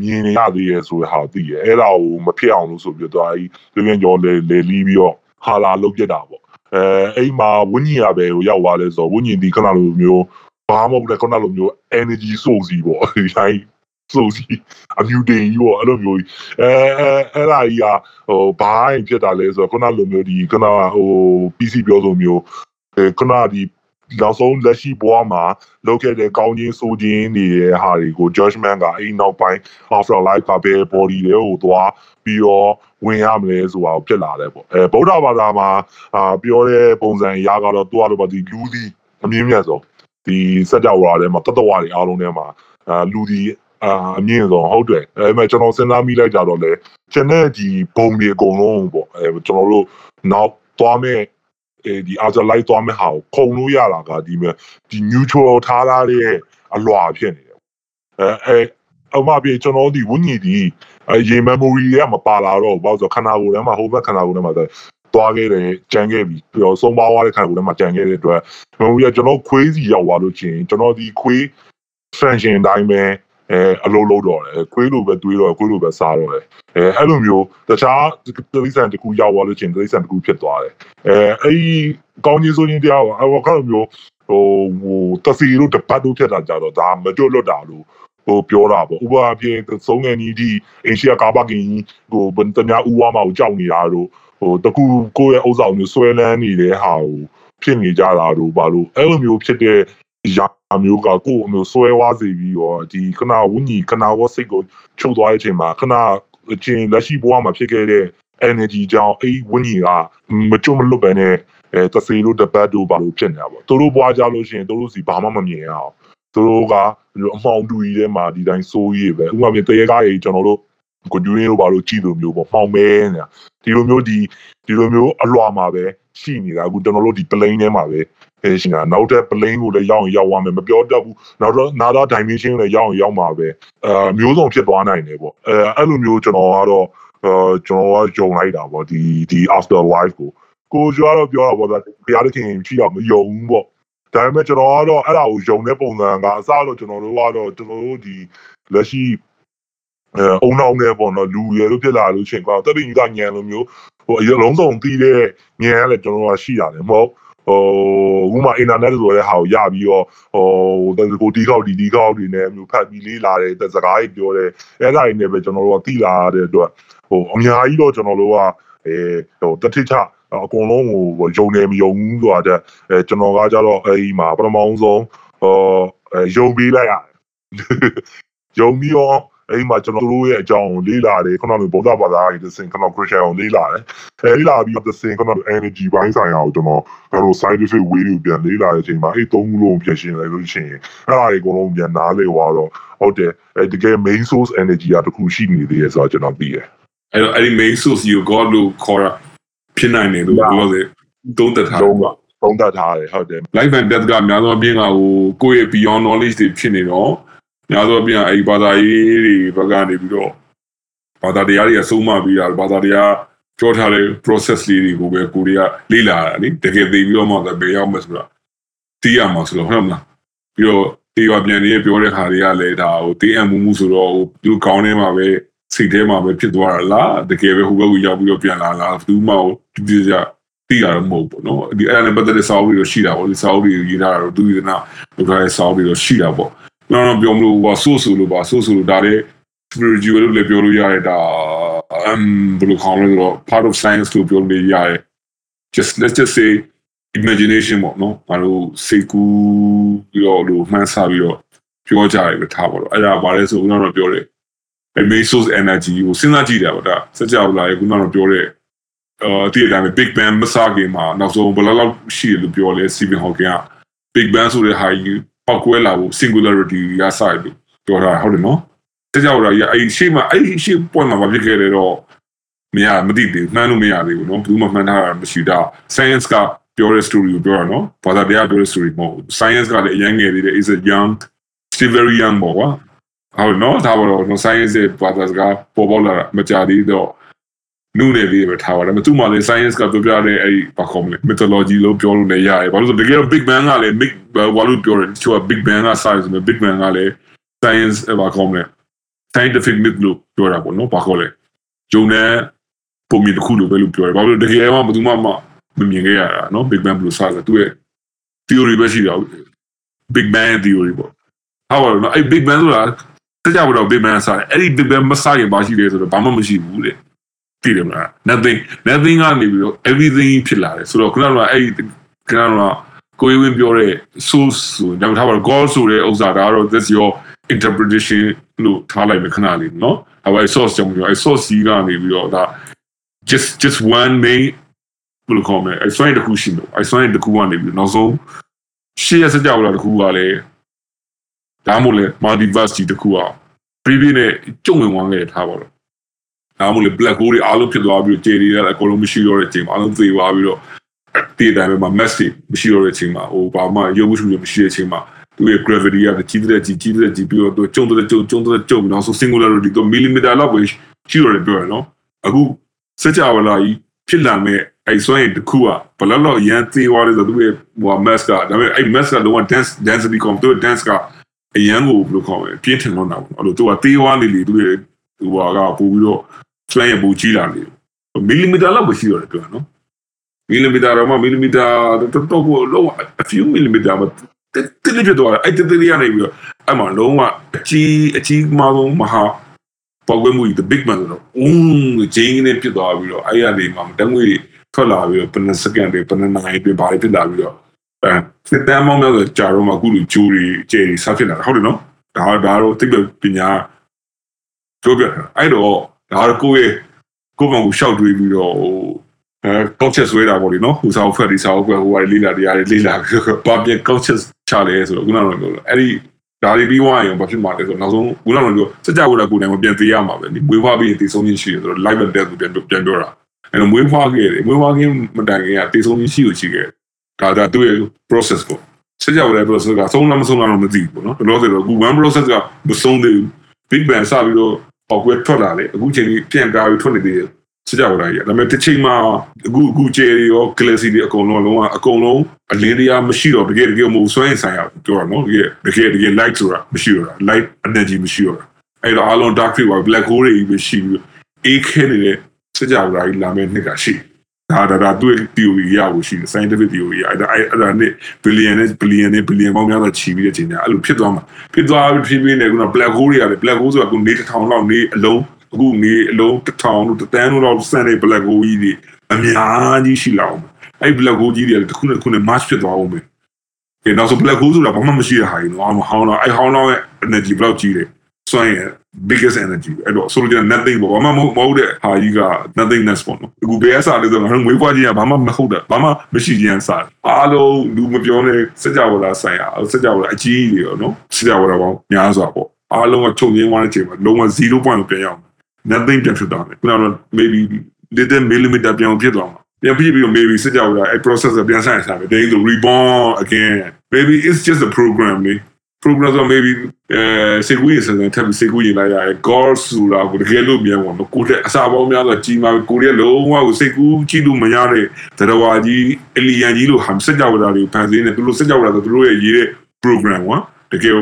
မြင်နေရသေးရဲ့ဆိုတဲ့ဟာသိရဲ့အဲ့ဒါကိုမဖြစ်အောင်လို့ဆိုပြီးတော့အဲဒီပြင်းကြောလေလေလီးပြီးတော့ဟာလာလုတ်ပြတာပေါ့အဲအဲ့မှာဝင်းကြီးရပဲကိုရောက်သွားလဲဆိုတော့ဝင်းကြီးဒီခဏလိုမျိုးဘာမှမဟုတ်လေခဏလိုမျိုး energy source ကြီးပေါ့ဒီတိုင်း source ကြီးအမြူတင်ကြီးပေါ့အဲ့လိုမျိုးအဲအဲ့ဒါကြီးကဟိုဘာရင်ဖြစ်တာလဲဆိုတော့ခဏလိုမျိုးဒီခဏဟို PC ပြောဆိုမျိုးအဲခဏဒီ နောက်ဆုံးလက်ရှိဘဝမှာလုပ်ခဲ့တဲ့ကောင်းခြင်းဆိုခြင်းတွေရဲ့ဟာတွေကို judgment ကအဲ့နောက်ပိုင်း after life ကပဲ body တွေကိုသွားပြီးတော့ဝင်ရမလဲဆိုတာကိုဖြစ်လာတယ်ပေါ့အဲဗုဒ္ဓဘာသာမှာအာပြောတဲ့ပုံစံအရာကတော့သူကတော့ဒီလူဒီအမြင့်မြတ်ဆုံးဒီစัจ java ထဲမှာတတဝတွေအားလုံးထဲမှာအာလူဒီအာအမြင့်ဆုံးဟုတ်တယ်အဲမဲ့ကျွန်တော်စဉ်းစားမိလိုက်ကြတော့လေကျွန်တဲ့ဒီဘုံတွေအကုန်လုံးပေါ့အဲကျွန်တော်တို့နောက်သွားမဲ့အဲ ဒီအာဇလိုက်သွားမဲ့ဟာကိုခုံလို့ရတာကဒီမဲ့ဒီ neutral ထားလာတဲ့အလွာဖြစ်နေတယ်အဲအဲအမပြေကျွန်တော်ဒီဝင်းကြီးဒီအဲရေ memory ကမပါလာတော့ဘူးဘာလို့ဆိုခန္ဓာကိုယ်ထဲမှာဟိုဘက်ခန္ဓာကိုယ်ထဲမှာသွားခဲ့တယ်ကြံခဲ့ပြီပြီးတော့ဆုံးပါသွားတဲ့ခန္ဓာကိုယ်ထဲမှာကြံခဲ့တဲ့အတွက် memory ကကျွန်တော်ခွေးစီရောက်သွားလို့ချင်းကျွန်တော်ဒီခွေး function အတိုင်းပဲ အဲအလုံးလုံးတော့တယ်ခွေးလိုပဲတွေးတော့ခွေးလိုပဲစားတော့တယ်အဲအဲ့လိုမျိုးတခြားတိရစ္ဆာန်တစ်ခုရောက်သွားလို့ချင်းတိရစ္ဆာန်တစ်ခုဖြစ်သွားတယ်အဲအဲ့ဒီကောင်းကြီးဆိုရင်တရားအဝကမျိုးဟိုဟိုတစီလို့တပတ်လို့ဖြစ်တာကြတော့ဒါမကြွလွတ်တာလို့ဟိုပြောတာပေါ့ဥပမာဖြင့်သုံးငယ်ကြီးဒီအင်ရှီယာကာဘကင်ဟိုဘန်တညာဥဝါမှာကိုကြောက်နေတာတို့ဟိုတကူကိုယ့်ရဲ့ဥစ္စာကိုဆွဲလန်းနေတဲ့ဟာကိုဖြစ်နေကြတာတို့ဘာလို့အဲ့လိုမျိုးဖြစ်တဲ့ ရာမျိုးကကိုယ်အမျိုးဆွဲဝါးစေပြီးတော့ဒီခဏဝင်းကြီးခဏဝစိတ်ကိုချုပ်သွားတဲ့အချိန်မှာခဏအချင်းလက်ရှိဘဝမှာဖြစ်ခဲ့တဲ့ energy ကြောင့်အဲ့ဝင်းကြီးကမကြုံမလွတ်ပဲနဲ့အဲတစီလို့တပတ်တို့ဘာလို့ဖြစ်နေတာပေါ့သူတို့ဘွားကြလို့ရှိရင်သူတို့စီဘာမှမမြင်ရအောင်သူတို့ကအမှောင်တူကြီးထဲမှာဒီတိုင်းစိုးရိပ်ပဲဥပမာပြတရေကားကြီးကျွန်တော်တို့ကိုကျူးရင်းတို့ဘာလို့ကြည့်လို့မျိုးပေါ့မှောင်မဲနေတာဒီလိုမျိုးဒီဒီလိုမျိုးအလွာမှာပဲရှိနေတာအခုကျွန်တော်တို့ဒီ plane ထဲမှာပဲ အဲရှိနေတာနောက်တဲ့ plane ကိုလည်းရောက်ရင်ရောက်သွားမယ်မပြောတတ်ဘူးနောက်တော့နာတော့ dimension လည်းရောက်ရင်ရောက်မှာပဲအဲမျိုးစုံဖြစ်သွားနိုင်တယ်ပေါ့အဲအဲ့လိုမျိုးကျွန်တော်ကတော့အဲကျွန်တော်ကယုံလိုက်တာပေါ့ဒီဒီ after life ကိုကိုကျွားတော့ပြောတာပေါ့ဗျာဘုရားသခင်ရှိတော့မယုံဘူးပေါ့ဒါပေမဲ့ကျွန်တော်ကတော့အဲ့ဒါကိုယုံတဲ့ပုံစံကအစတော့ကျွန်တော်တို့ကတော့ကျွန်တော်တို့ဒီလက်ရှိအဲအုံနောက်နဲ့ပေါ့နော်လူရယ်လို့ဖြစ်လာလို့ရှင်ကွာတက်ပြီးကညံလိုမျိုးဟိုအလုံးစုံပြီးတဲ့ညံကလည်းကျွန်တော်တို့ကရှိရတယ်မဟုတ် ဟိုဥမာအင်တာနက်ဆိုတဲ့ဟာကိုရပြီးတော့ဟိုကိုတီခောက်ဒီတီခောက်တွေနဲ့မျိုးဖတ်ပြီးလေးလာတယ်စကားကြီးပြောတယ်အဲ့ဒါတွေနဲ့ပဲကျွန်တော်တို့ကသိလာရတဲ့အတွက်ဟိုအများကြီးတော့ကျွန်တော်တို့ကအဲဟိုတတိထအကုန်လုံးဟိုယုံနေမယုံဘူးဆိုတာတဲ့အဲကျွန်တော်ကကြတော့အဲဒီမှာပထမဆုံးဟိုယုံပြီးလိုက်ရတယ်ယုံပြီးတော့ အဲ့မှာကျွန်တော်တို့ရဲ့အကြောင်းကိုလေ့လာတယ်ခုနကဗုဒ္ဓဘာသာရေးသင်ခုနခရစ်ယာန်ကိုလေ့လာတယ်အဲလေ့လာပြီးတော့သင်ခုနက energy ဘိုင်းဆိုင်ရာကိုကျွန်တော်တို့ scientific way ကိုပြန်လေ့လာတဲ့အချိန်မှာအဲ့သုံးခုလုံးပြန်ရှင်းလိုက်လို့ရှိရင်အဲ့ဒါတွေအကုန်လုံးပြန်နားလည်သွားတော့ဟုတ်တယ်အဲတကယ် main source energy ကတခုရှိနေသေးတယ်ဆိုတော့ကျွန်တော်သိတယ်အဲ့တော့အဲ့ဒီ main source ကို God လို့ခေါ်ရဖြစ်နိုင်တယ်လို့ပြောတယ်သုံးသက်ထားတယ်သုံးသက်ထားတယ်ဟုတ်တယ် life and death ကအများဆုံးအပြင်ကဟိုကိုယ့်ရဲ့ beyond knowledge တွေဖြစ်နေတော့ များသောအပြင်အဲဒီဘာသာရေးတွေဘက်ကနေပြီးတော့ဘာသာတရားတွေကဆုံးမပြီးတာဘာသာတရားကြောထားတဲ့ process လေးတွေကိုပဲကိုရီးယားလေ့လာတာလေတကယ်သိပြီးတော့မှဘယ်ရောက်မှဆိုတာသိရမှာဆိုတော့ဟုတ်မလားပြီးတော့တေရပြန်နေပြောတဲ့ခါတွေကလည်းဒါဟိုတေးအမှုမှုဆိုတော့သူကောင်းနေမှာပဲစိတ်ထဲမှာပဲဖြစ်သွားတာလားတကယ်ပဲဟိုဘက်ကရောက်ပြီးတော့ပြန်လာလားဘူးမှဒီဒီကြတီးရမဟုတ်ဘူးနော်ဒီအဲ့ဒါနဲ့ပတ်သက်တဲ့စာအုပ်တွေရှိတာပေါ့ဒီစာအုပ်တွေရေးထားတာတော့သူရနာဘုရားရဲ့စာအုပ်တွေရှိတာပေါ့ နော်နော်ပြောမလို့ပါဆိုးဆိုးလို့ပါဆိုးဆိုးလို့ဒါလည်း spiritual လို့လည်းပြောလို့ရတယ်ဒါ um ဘယ်လိုခေါ်လဲတော့ part of science လို့ပြောလို့ရတယ် just let's just say imagination ပေါ့နော်ဘာလို့စိတ်ကူးပြီးတော့လို့မှန်းဆပြီးတော့ပြောကြရပဲထားပါတော့အဲ့ဒါဘာလဲဆိုခုနကတော့ပြောတယ် main source energy ကိုစဉ်းစားကြည့်တယ်ပေါ့ဒါစကြဝဠာရဲ့ခုနကတော့ပြောတဲ့အာတည်တယ် big bang မစားခင်မှာနောက်ဆုံးဘယ်လောက်ရှိတယ်လို့ပြောလဲ Stephen Hawking က big bang ဆိုတဲ့ဟာကြီး ပောက်ကွဲလာဖို့ singularity ရဆိုင်လို့ပြောတာဟုတ်တယ်နော်တကြောက်တော့အဲ့ရှေ့မှာအဲ့ရှေ့ point မှာဘာဖြစ်ခဲ့လဲတော့မရမသိသေးဘူးမှန်းလို့မရသေးဘူးနော်ဘူးမမှန်းထားတာမရှိတာ science ကပြောတဲ့ story ကိုပြောတာနော်ဘာသာတရားပြောတဲ့ story မဟုတ်ဘူး science ကလည်းအရင်ငယ်သေးတယ် is a young still very young ပေါ့ကွာဟုတ်နော်ဒါပေါ်တော့ science ရဲ့ဘာသာစကားပေါ်ပေါက်လာတာမကြသေးတော့ နုနေသေးပဲထားပါတယ်မသူမှလည်း science ကပြောပြတဲ့အဲ့ဘာခေါ်မလဲ mythology လို့ပြောလို့လည်းရတယ်ဘာလို့ဆိုတကယ်တော့ big bang ကလည်း big ဘာလို့ပြောတယ်သူက big bang က science ပဲ big bang ကလည်း science ဘာခေါ်မလဲ scientific myth လို့ပြောတာပေါ့နော်ဘာခေါ်လဲဂျုံနဲ့ပုံမြင်တစ်ခုလို့ပဲလို့ပြောတယ်ဘာလို့တကယ်မှဘယ်သူမှမမြင်ခဲ့ရတာနော် big bang ဘယ်လိုစတာသူရဲ့ theory ပဲရှိတာ big bang theory ပေါ့ဟာပါတော့အဲ့ big bang ဆိုတာတကြတော့ big bang စားတယ်အဲ့ဒီ big bang မစားရင်ဘာရှိလဲဆိုတော့ဘာမှမရှိဘူးတဲ့ သိတယ်မလား nothing nothing ကနေပြီးတော့ everything ဖြစ်လာတယ်ဆိုတော့ခုနကအဲ့ဒီခုနကကိုယ်ဝင်ပြောတဲ့ source ဆိုတော့ထားပါတော့ god ဆိုတဲ့ဥစ္စာဒါကတော့ this your interpretation လို့ထားလိုက်မယ်ခဏလေးเนาะအဲ့ source ကြောင့်ပြောအဲ့ source ကြီးကနေပြီးတော့ဒါ just just one main ဘယ်လိုခေါ်မလဲအဲ့ sign တစ်ခုရှိလို့အဲ့ sign တစ်ခုကနေပြီးနောက်ဆုံးရှေ့ရစကြဝဠာတစ်ခုကလည်းဒါမှမဟုတ်လေ multiverse ကြီးတစ်ခုอ่ะ previous နဲ့ကြုံဝင်သွားခဲ့ထားပါတော့ ဒါမှမဟုတ်လေ black hole တွေအားလုံးဖြစ်သွားပြီးကျေတွေလည်းအကုန်လုံးမရှိတော့တဲ့အချိန်မှာအားလုံးသေသွားပြီးတော့တည်တိုင်းမှာ mass တွေမရှိတော့တဲ့အချိန်မှာဟိုဘာမှရုပ်ဝတ္ထုတွေမရှိတဲ့အချိန်မှာသူရဲ့ gravity ကကြီးတဲ့ကြီးကြီးတဲ့ကြီးပြီးတော့ကျုံတဲ့ကျုံကျုံတဲ့ကျုံနောက်ဆုံး singularity တော့ millimeter လောက်ပဲရှိတော့တယ်ပြောရနော်အခုစကြဝဠာကြီးဖြစ်လာမဲ့အဲ့ဆိုရင်တခုကဘယ်လောက်ရန်သေးသွားလဲဆိုတော့သူရဲ့ဟို mass ကဒါပေမဲ့အဲ့ mass ကလုံးဝ dense density ကောင်သူ dense ကအရန်ကိုဘယ်လိုခေါ်မလဲပြင်းထန်တော့တာပေါ့အဲ့လိုသူကသေးသွားနေလေသူရဲ့ဟိုကပို့ပြီးတော့ swing ရပူကြီးလာနေမီလီမီတာလောက်ပဲရှိတော့တယ်ပြောနော်မီလီမီတာတော့မမီလီမီတာတော့တော့လော a few millimeter မတိတိပြတော့အဲ့တိတိရနေပြီးတော့အဲ့မှာလုံးဝအကြီးအကြီးမားဆုံးမဟာပေါ်ကွေးမှု the big man တော့အင်းဂျင်းနဲ့ပြစ်သွားပြီးတော့အဲ့ရနေမှာတန်းငွေထွက်လာပြီးတော့ဘယ်နှစက္ကန့်တွေဘယ်နှနာရီတွေဘာတွေဖြစ်လာပြီးတော့အဲစစ်တမ်းမောင်းများဆိုကြာတော့မှအခုလူကျိုးတွေကျဲတွေဆက်ဖြစ်လာတာဟုတ်တယ်နော်ဒါဒါတော့တိတ်ပညာပြောပြတာအဲ့တော့ ဒါတော့ကိုယ့်ရဲ့ကိုယ့်ဘောင်ကိုရှောက်တွေးပြီးတော့ဟိုအဲကောက်ချက်ဆွဲတာပေါ့လေနော်ဟိုစာအုပ်ဖက်ဒီစာအုပ်ကဟိုဟာလေးလာတရားလေးလေးလာပြီးတော့ဘာပြန်ကောက်ချက်ချလဲဆိုတော့ခုနကတော့ပြောလို့အဲ့ဒီဒါတွေပြီးွားရင်ဘာဖြစ်မှာလဲဆိုတော့နောက်ဆုံးခုနကတော့ပြောစကြဝဠာကိုယ်တိုင်မပြန်သေးရမှာပဲဒီမွေးဖွားပြီးတည်ဆုံးခြင်းရှိတယ်ဆိုတော့ live and death ကိုပြန်ပြန်ပြောတာအဲ့တော့မွေးဖွားခဲ့တယ်မွေးဖွားခြင်းမတိုင်ခင်ကတည်ဆုံးခြင်းရှိကိုရှိခဲ့ဒါဒါသူ့ရဲ့ process ကိုစကြဝဠာ process ကဆုံးလားမဆုံးလားတော့မသိဘူးပေါ့နော်ဒါလို့ဆိုတော့အခု one process ကမဆုံးသေးဘူး big bang စပြီးတော့ ပေါက်ကွဲထွက်လာလေအခုချိန်ကြီးပြန်ကားပြီးထွက်နေသေးတယ်စကြဝဠာကြီးဒါပေမဲ့တစ်ချိန်မှာအခုအခုကျယ်ရော galaxy တွေအကုန်လုံးလုံးဝအကုန်လုံးအလင်းတရားမရှိတော့တကယ်တကယ်မို့စွမ်းရင်ဆိုင်ရပြောရနော်တကယ်တကယ်တကယ် light ဆိုတာမရှိတော့ light energy မရှိတော့အဲ့တော့အလုံး dark field ပါ black hole တွေပဲရှိပြီးအေးခဲနေတဲ့စကြဝဠာကြီးလာမယ့်နှစ်ကရှိ ဒါဒါဒါသူ့ theory ရဖို့ရှိတယ် scientific theory အဲ့ဒါအဲ့ဒါနဲ့ billion နဲ့ billion နဲ့ billion ပေါင်းများစွာချီပြီးတဲ့ချိန်ကျအဲ့လိုဖြစ်သွားမှာဖြစ်သွားပြီးဖြစ်ပြီးနေကုနာ black hole တွေရတယ် black hole ဆိုတာကုနေတစ်ထောင်လောက်နေအလုံးအခုနေအလုံးတစ်ထောင်လို့တန်းလို့လောက်စံနေ black hole ကြီးတွေအများကြီးရှိလောက်အဲ့ black hole ကြီးတွေတစ်ခုနဲ့တစ်ခုနဲ့ match ဖြစ်သွားအောင်ပဲကဲနောက်ဆို black hole ဆိုတာဘာမှမရှိတဲ့ဟာကြီးနော်ဟောင်းတော့အဲ့ဟောင်းတော့ရဲ့ energy ဘယ်လောက်ကြီးတယ်စွမ်းရ biggest energy အဲ့တော့ဆိုလိုချင် nothing ပေါ့ဘာမှမဟုတ်တဲ့ဟာကြီးက nothingness ပေါ့နော်အခုဘယ်အစားလဲဆိုတော့ငွေပွားခြင်းကဘာမှမဟုတ်တာဘာမှမရှိခြင်းစားအားလုံးလူမပြောနဲ့စကြဝဠာဆိုင်ရာစကြဝဠာအကြီးကြီးတွေရောနော်စကြဝဠာပေါင်းများစွာပေါ့အားလုံးကချုပ်ငင်းသွားတဲ့ချိန်မှာလုံးဝ0 point ပြန်ရောက် nothing ပြန်ဖြစ်သွားတယ်ခုနကတော့ maybe little millimeter ပြန်ဖြစ်သွားမှာပြန်ပြီးပြီး maybe စကြဝဠာအဲ့ process ပြန်ဆိုင်စားပဲ they to reborn again maybe it's just a program လေ program ဆို maybe အဲစေကူရင်စတဲ့ထပ်ပြီးစေကူရင်လိုက်ရတယ် god ဆိုတာကိုတကယ်လို့မြန်ပေါ့နော်ကိုတဲ့အစာပေါင်းများဆိုကြီးမှာကိုရဲ့လုံးဝကိုစိတ်ကူးကြည့်လို့မရတဲ့တရဝါကြီးအလီယန်ကြီးလို့ဟမ်စကြဝဠာတွေဖန်ဆင်းနေသူတို့စကြဝဠာဆိုသူတို့ရဲ့ရေးတဲ့ program ကွာတကယ်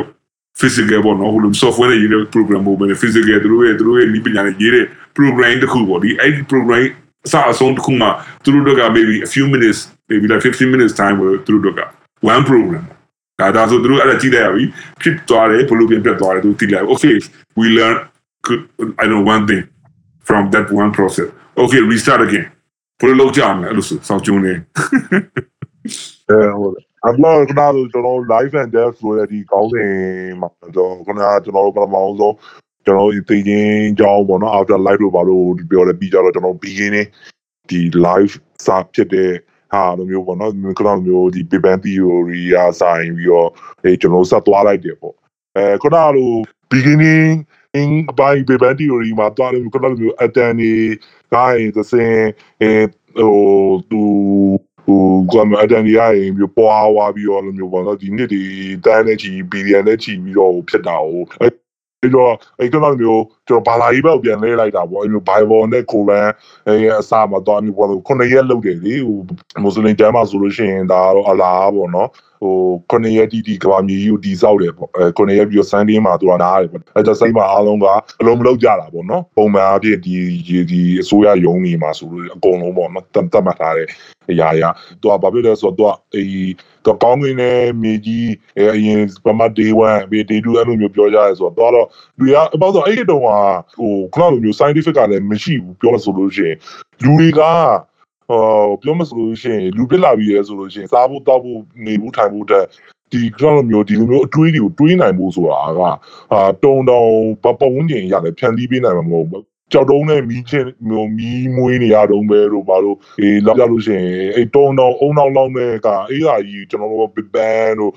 physical ပေါ့နော်ဟိုလို software နဲ့ရေးတဲ့ program မဟုတ်ဘဲ physical သူတို့ရဲ့သူတို့ရဲ့ဤပညာနဲ့ရေးတဲ့ program တစ်ခုပေါ့ဒီအဲ့ဒီ program အစအဆုံးတစ်ခုမှသူတို့တို့က maybe a few minutes maybe like 15 minutes time ကိုသူတို့တို့က one program ဒါဒါဆိုသူတို့အဲ့ဒါကြည့်လိုက်ရပြီဖြစ်သွားတယ်ဘလို့ပြန်ပြတ်သွားတယ်သူသိလိုက် okay we learn could i know one thing from that one process okay restart again ဘလို့လောက်ကြမယ်အဲ့လိုဆိုစောင့်ကြုံနေအဲဟုတ်တယ်အမကနာတော့ကျွန်တော် live and death ဆိုတဲ့ဒီကောင်းစဉ်မှာကျွန်တော်ခဏကျွန်တော်ပထမဆုံးကျွန်တော်ဒီသိချင်းကြောင်းပေါ့နော် after live လို့ပါလို့ပြောတယ်ပြီးကြတော့ကျွန်တော် beginning ဒီ live စာဖြစ်တဲ့ ဟာလိုမျိုးပေါ့နော်ခဏမျိုးဒီ big bang theory အဆိုင်ပြီးတော့အဲကျွန်တော်ဆက်သွားလိုက်တယ်ပေါ့အဲခုနကလို beginning အင်းဘိုင်ဘေဘန်တီယိုရီမှာတွားလို့ခုနလိုမျိုးအတန်နေကိုင်းသစင်အဲဟိုသူဟိုကွန်အတန်ဒီရိုင်းမျိုးပွားဝါပြီးတော့လိုမျိုးပေါ့နော်ဒီနှစ်ဒီတန်းနဲ့ချီဘီလီယံနဲ့ချီပြီးတော့ဖြစ်တာဟိုအဲ့တော့အဲ့ကတော့မျိုး ကျွန်တော်ဘာသာရေးဘက်ကိုပြန်လဲလိုက်တာပေါ့အဲ့မျိုး Bible နဲ့ Quran အဲ့အစားမှာတော့မျိုးပေါ့ခုနှစ်ရက်လောက်တယ်လေဟိုမွတ်စလင်ကျမ်းမှာဆိုလို့ရှိရင်ဒါတော့အလားပေါ့နော်ဟိုခုနှစ်ရက်တီတီကဘာမြေကြီးကိုတီဆောက်တယ်ပေါ့အဲခုနှစ်ရက်ပြီးတော့ Sunday မှာသူကနားတယ်ပေါ့အဲ့ဒါစိတ်မှာအားလုံးကအလုံးမလုံးကြတာပေါ့နော်ပုံမှန်အဖြစ်ဒီဒီအစိုးရယုံနေမှာဆိုလို့အကုန်လုံးပေါ့နော်တတ်တတ်မှတ်ထားတဲ့အရာရာသူကဘာဖြစ်လဲဆိုတော့သူကအေးသူကောင်းကင်နဲ့မြေကြီးအဲအရင်ပမတ် day 1 day 2အဲ့လိုမျိုးပြောကြရဲဆိုတော့သူကတော့လူရအပေါ့ဆိုအဲ့ဒီတုန်းကဟိုခဏလိုမျိုး scientific ကလည်းမရှိဘူးပြောလို့ဆိုလို့ရှိရင်လူတွေကဟောပြောမဆိုလို့ရှိရင်လူပြစ်လာပြီးရဲဆိုလို့ရှိရင်စားဖို့တောက်ဖို့နေဖို့ထိုင်ဖို့တက်ဒီကြောင့်မျိုးဒီလိုမျိုးအတွေးတွေကိုတွေးနိုင်ဖို့ဆိုတာကအာတုံတုံပပဝန်းကျင်ရတယ်ဖြန်တီးပေးနိုင်မှာမဟုတ်ဘူးကြောက်တုံးနဲ့မီးချင်းမျိုးမီးမွေးနေရတော့ပဲတို့ဘာလို့အေးလောက်ကြလို့ရှိရင်အဲ့တုံးတော့အုံနောက်လောက်နဲ့ကအေးဟာကြီးကျွန်တော်တို့ big bang တို့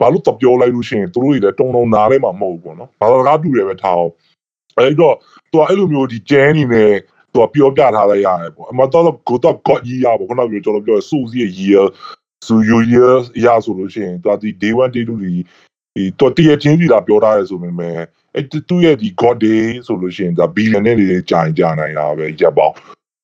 ဘာလို့တပြောလိုက်လို့ရှိရင်သူတို့တွေလည်းတုံတုံနားထဲမှာမဟုတ်ဘူးပေါ့နော်ဘာလို့ကားတူတယ်ပဲထားအောင် အဲ့တော့သူကအဲ့လိုမျိုးဒီကျန်းနေနဲ့သူကပြောပြထားလိုက်ရတယ်ပေါ့အမတော့ကိုတော့ god ကြီးရပေါ့ခုနကပြောကျွန်တော်ပြောစူစီရဲ့ year စူ year ရဆိုလို့ရှိရင်သူကဒီ day 1 day 2ဒီဒီတော့တရချင်းစီလာပြောထားရဲဆိုပေမဲ့အဲ့သူရဲ့ဒီ god day ဆိုလို့ရှိရင်ဒါ billion နဲ့တွေကြာရင်ကြာနိုင်တာပဲရပ်ပေါင်း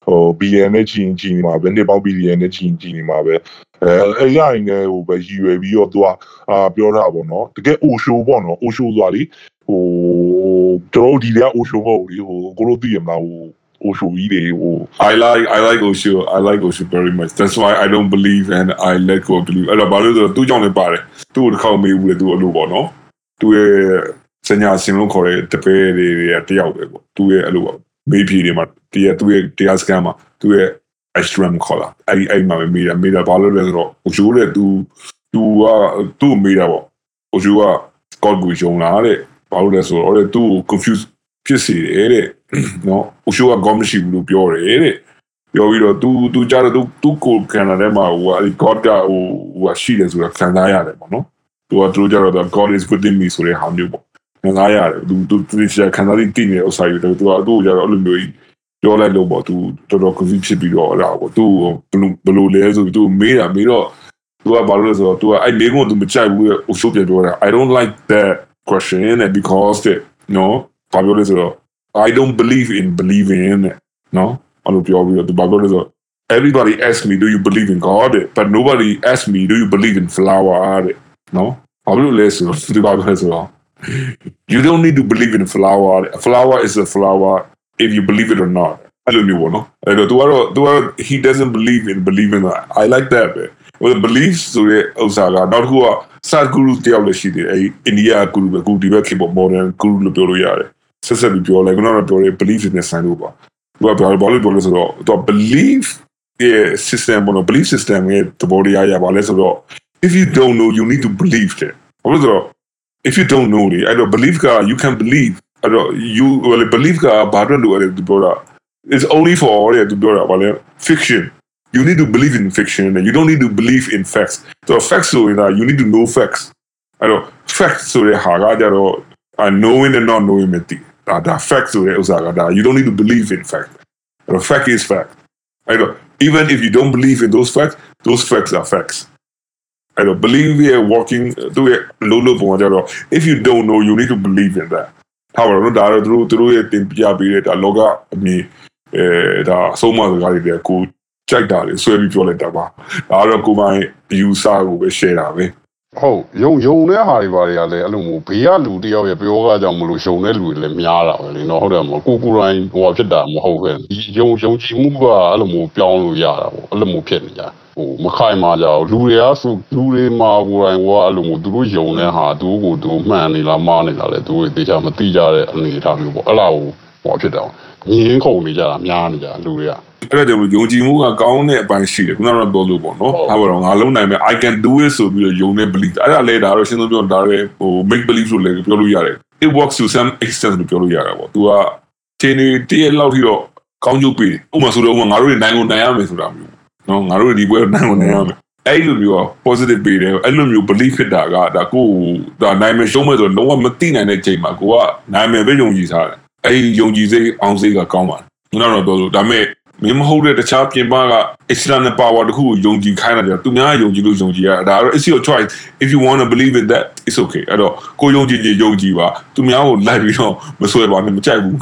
ဟို billion နဲ့ချီချီနေမှာပဲနှစ်ပေါင်း billion နဲ့ချီချီနေမှာပဲအဲအဲ့ရရင်လည်းဟိုပဲရည်ရွယ်ပြီးတော့သူကအာပြောတာပေါ့နော်တကယ် o show ပေါ့နော် o show ဆိုတာလေဟိုကျွန်တော်တို့ဒီက o show ပေါ့လေဟိုကိုလိုသိရမလားဟို Osho ကြီးတွေဟို I like I like Osho I like Osho very much that's why I don't believe and I let go of believe အဲ့တော့ဘာလို့လဲဆိုတော့သူ့ကြောင့်လည်းပါတယ်သူ့ကိုတစ်ခေါက်မေးဘူးလေသူ့အလိုပေါ့နော်သူ့ရဲ့စညာစင်လို့ခေါ်တဲ့တပည့်တွေတယောက်ပဲပေါ့သူ့ရဲ့အလိုပေါ့ မေးဖြေတွေမှာတရသူ့ရဲ့တရားစကန်မှာသူ့ရဲ့ extreme ခေါ်လာအဲ့အဲ့မှာမေးတာမေးတာဘာလို့လဲဆိုတော့ Osho တဲ့ तू तू ကသူ့မေးတာပေါ့ Osho က God ကိုယုံလာတဲ့ဘာလို့လဲဆိုတော့တဲ့သူ့ကို confuse ဖြစ်စေတယ်တဲ့နော်အရှိုးကကောင်းမရှိဘူးလို့ပြောတယ်တဲ့ပြောပြီးတော့ तू तू ကြတော့ तू तू ကိုခံရတဲ့မှာဟိုအဲ့ God ကဟိုဟိုရှိတယ်ဆိုတာခံစားရတယ်ပေါ့နော် तू ကသူကြတော့ God is within me ဆိုတဲ့ဟာမျိုးပေါ့ ခံစားရတယ်သူသူသူရှာခံစားသိတည်နေတဲ့ဥစ္စာတွေတော့သူကသူ့ကိုကြတော့အဲ့လိုမျိုးကြီးပြောလိုက်လို့ပေါ့သူတော်တော် confuse ဖြစ်ပြီးတော့အဲ့ဒါပေါ့သူ့ကိုဘယ်လိုလဲဆိုပြီးသူမေးတာမေးတော့သူကဘာလို့လဲဆိုတော့သူကအဲ့မေးခွန်းသူမကြိုက်ဘူးအရှုပ်ပြပြောတာ I don't like that question and because it no ဘာပြောလဲဆိုတော့ I don't believe in believing in it no အဲ့လိုပြောပြီးတော့သူဘာပြောလဲဆိုတော့ everybody asks me do you believe in god but nobody asks me do you believe in flower တဲ့ no ဘာလို့လဲဆိုတော့သူဘာပြောလဲဆိုတော့ you don't need to believe in flower a flower is a flower if you believe it or not အဲ့လိုမျိုးပေါ့နော်အဲ့တော့ तू ကတော့ तू ကတော့ he doesn't believe in believing that I like that ပဲ well beliefs ဆိုတဲ့ဥစ္စာကနောက်တစ်ခုက sad guru တယောက်လည်းရှိတယ်အဲ့အိန္ဒိယ guru ပဲ guru ဒီဘက်ခေတ်ပေါ့ modern guru လို့ပြောလို့ရတယ်ဆက်ဆက်ပြီးပြောလိုက်ခုနကပြောတဲ့ belief နဲ့ဆိုင်လို့ပါသူကဘာလို့ပြောလဲဆိုတော့သူက belief ရဲ့ system ပေါ့နော် belief system ရဲ့သဘောတရားရပါလဲဆိုတော့ if you don't know you need to believe it ဘာလို့ဆိုတော့ if you don't know လေအဲ့တော့ belief က you can believe အဲ့တော့ you well belief ကဘာလို့လို့အဲ့ဒီပြောတာ it's only for တဲ့သူပြောတာဘာလဲ fiction you need to believe in fiction and you don't need to believe in facts so facts ဆိုရင် you need to know facts အဲ့တော့ facts ဆိုတဲ့ဟာကကြတော့ uh, knowing and not knowing မသိဒါဒါ facts ဆိုတဲ့ဥစ္စာကဒါ you don't need to believe in fact the fact is fact အဲ့တော့ even if you don't believe in those facts those facts are facts အဲ့တော့ believe here working သူရဲ့လို့လို့ပုံကြတော့ if you don't know you need to believe in that ထားပါတော့ဒါတော့သူတို့သူတို့ရဲ့တင်ပြပေးတဲ့ဒါလောကအမြင်အဲဒါအဆုံးအမစကားတွေကိုကြိုက်တာလေဆွဲပြီးပြောလိုက်တာပါဒါတော့ကိုမိုင်း view စာကိုပဲ share တာပဲဟုတ်ယုံယုံတဲ့ဟာတွေဘာတွေကလည်းအဲ့လိုမျိုးဘေးကလူတယောက်ရဲ့ပြောကားကြောင့်မလို့ယုံတဲ့လူတွေလည်းများတာပဲလေနော်ဟုတ်တယ်မဟုတ်ကိုကိုတိုင်းဟိုဖြစ်တာမဟုတ်ပဲဒီယုံယုံကြည်မှုကအဲ့လိုမျိုးပြောင်းလို့ရတာပေါ့အဲ့လိုမျိုးဖြစ်နေကြ ဟိုမခိုင်မာကြဘူးလူတွေကဆိုလူတွေမှာကိုယ်တိုင်ကအဲ့လိုမျိုးသူတို့ယုံတဲ့ဟာသူတို့ကိုသူတို့မှန်နေလားမှားနေလားလဲသူတို့တေချာမသိကြတဲ့အနေအထားမျိုးပေါ့အဲ့လားကိုဟောဖြစ်တော့ငင်းခုန်နေကြတာများနေကြလူတွေကအဲ့ဒါကြောင့်ယုံကြည်မှုကကောင်းတဲ့အပိုင်းရှိတယ်ခုနကတော့ပြောလို့ပေါ့နော်ဟာပါတော့ငါလုံးနိုင်မယ် I can do it ဆိုပြီးတော့ယုံနေ belief အဲ့ဒါလည်းဒါတော့ရှင်းဆုံးပြောဒါလည်းဟို make believe လို့လည်းပြောလို့ရတယ် it works to some extent လို့ပြောလို့ရတာပေါ့ तू ကချိန်နေတည့်လောက်ထိတော့ကောင်းကျိုးပေးတယ်ဥပမာဆိုတော့ဥပမာငါတို့တွေနိုင်ကိုနိုင်ရမယ်ဆိုတာမျိုး နော်ငါတို့ဒီပွဲနိုင်ကိုနိုင်ရမယ်အဲ့လိုမျိုး positive ပေးတယ်အဲ့လိုမျိုး belief ဖြစ်တာကဒါကိုဒါနိုင်မယ်ရှုံးမယ်ဆိုလုံးဝမသိနိုင်တဲ့ချိန်မှာကိုကနိုင်မယ်ပဲယုံကြည်ထားတယ်အဲ့ဒီယုံကြည်စိတ်အောင်စိတ်ကကောင်းပါတယ်နောက်တော့ပြောလို့ဒါပေမဲ့မင်းမဟုတ်တဲ့တခြားပြင်ပက external power တခုကိုယုံကြည်ခိုင်းတာကြသူများယုံကြည်လို့ယုံကြည်ရတာဒါတော့ it's your choice if you want to believe in that it's okay အဲ့တော့ကိုယုံကြည်ကြည်ယုံကြည်ပါသူများကိုလိုက်ပြီးတော့မဆွဲပါနဲ့မကြိုက်ဘူး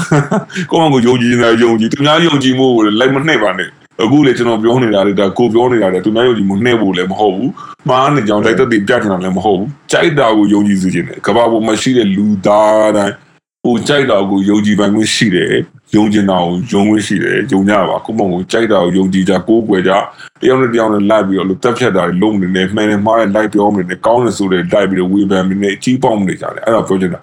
ကိုယ့်ကိုယုံကြည်နေတာယုံကြည်သူများယုံကြည်မှုကိုလိုက်မနှိမ့်ပါနဲ့ အခုလေကျွန်တော်ပြောနေတာလေဒါကိုပြောနေတာလေသူများယုံကြည်မှုနှိမ့်ဖို့လည်းမဟုတ်ဘူးမှားနေကြောင်လိုက်တဲ့ပြတ်နေတာလည်းမဟုတ်ဘူးကြိုက်တာကိုယုံကြည်စေခြင်းတယ်ကဘာပေါ်မှာရှိတဲ့လူသားတိုင်းဟိုကြိုက်တာကိုယုံကြည်ပိုင်ခွင့်ရှိတယ်ယုံကျင်တာကိုယုံခွင့်ရှိတယ်ယုံကြပါကိုမုံကိုကြိုက်တာကိုယုံကြည်ကြကိုးကွယ်ကြတယောက်နဲ့တယောက်နဲ့လိုက်ပြီးတော့လို့တက်ဖြတ်တာတွေလုံးနေတယ်မှန်တယ်မှားတယ်လိုက်ပြောနေတယ်ကောင်းတယ်ဆိုတယ်လိုက်ပြီးတော့ဝေဖန်နေအကြီးပေါက်နေကြတယ်အဲ့ဒါပြောချင်တာ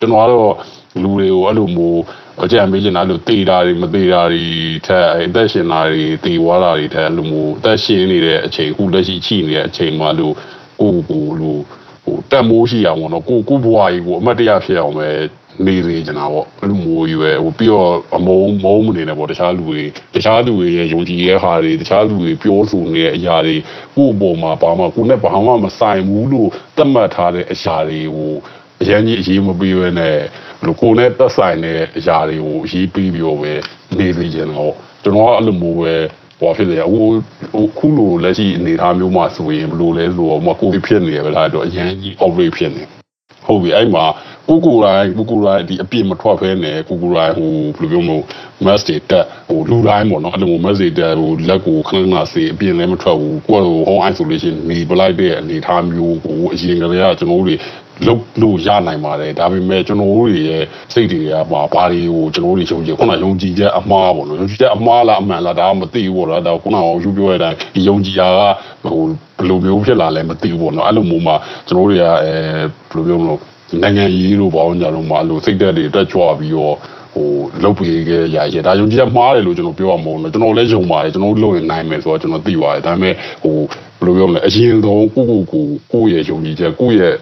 ကျွန်တော်ကတော့လူတွေကိုအဲ့လိုမျိုး အကြံပေးချင်တာအဲ့လိုတေးတာတွေမတေးတာတွေထက်အသက်ရှင်တာတွေတေးဝါတာတွေထက်အဲ့လိုမျိုးအသက်ရှင်နေတဲ့အချိန်အခုလက်ရှိချိနေတဲ့အချိန်မှာလို့ကိုကိုလို့ဟိုတက်မိုးရှိအောင်ပေါ့နော်ကိုကိုဘွားကြီးကိုအမတ်တရားဖြစ်အောင်ပဲနေစေချင်တာပေါ့အဲ့လိုမျိုးကြီးပဲဟိုပြီးတော့အမုံမုံမနေနဲ့ပေါ့တခြားလူတွေတခြားလူတွေရဲ့ယုံကြည်ရဲ့ဟာတွေတခြားလူတွေပြောဆိုနေတဲ့အရာတွေကိုယ့်အပေါ်မှာဘာမှကိုယ်နဲ့ဘာမှမဆိုင်ဘူးလို့သတ်မှတ်ထားတဲ့အရာတွေကိုအရင်ကြီးအရေးမပေးဘဲနဲ့ဘ လို့ကိုယ်နဲ့သက်ဆိုင်တဲ့အရာတွေကိုအရေးပေးပြီးတော့ပဲနေစေချင်တော့ကျွန်တော်ကအဲ့လိုမျိုးပဲဟောဖြစ်လေဟိုဟိုခုလိုလက်ရှိအနေအထားမျိုးမှာဆိုရင်ဘလို့လဲဆိုတော့မကိုယ်ဖြစ်နေရပဲလားတော့အရင်ကြီး operate ဖြစ်နေဟုတ်ပြီအဲ့မှာကိုကိုတိုင်းကိုကိုတိုင်းဒီအပြစ်မထွက်ဖဲနဲ့ကိုကိုတိုင်းဟိုဘယ်လိုပြောမလဲ mass တွေတက်ဟိုလူတိုင်းပေါ့နော်အဲ့လို mass တွေတက်ဟိုလက်ကိုခဏခဏစေအပြစ်လည်းမထွက်ဘူးကိုယ်ဟို home isolation နေပလိုက်တဲ့အနေအထားမျိုးကိုအရင်ကတည်းကကျွန်တော်တို့တွေ လုပ်လို့ရနိုင်ပါတယ်ဒါပေမဲ့ကျွန်တော်တို့တွေရဲ့စိတ်တွေကမှာဘာတွေကိုကျွန်တော်တို့တွေယုံကြည်ခုနယုံကြည်ချက်အမှားပေါ့နော်ယုံကြည်ချက်အမှားလားအမှန်လားဒါကမသိဘူးပေါ့နော်ဒါခုနကယူပြောရတဲ့အတိုင်းဒီယုံကြည်တာကဟိုဘယ်လိုမျိုးဖြစ်လာလဲမသိဘူးပေါ့နော်အဲ့လိုမျိုးမှာကျွန်တော်တို့တွေကအဲဘယ်လိုပြောမလို့နိုင်ငံရေးတို့ဘာလို့ညာတော့မှအဲ့လိုစိတ်သက်တွေတက်ကြွပြီးတော့ဟိုလုတ်ပြီးခဲ့ရရဒါယုံကြည်ချက်မှားတယ်လို့ကျွန်တော်ပြောရမှာမဟုတ်ဘူးကျွန်တော်လည်းယုံပါတယ်ကျွန်တော်လုပ်ရင်နိုင်မယ်ဆိုတော့ကျွန်တော်သိပါတယ်ဒါပေမဲ့ဟိုဘယ်လိုပြောမလဲအရင်ဆုံးကိုကိုကိုကိုရဲ့ယုံကြည်ချက်ကိုရဲ့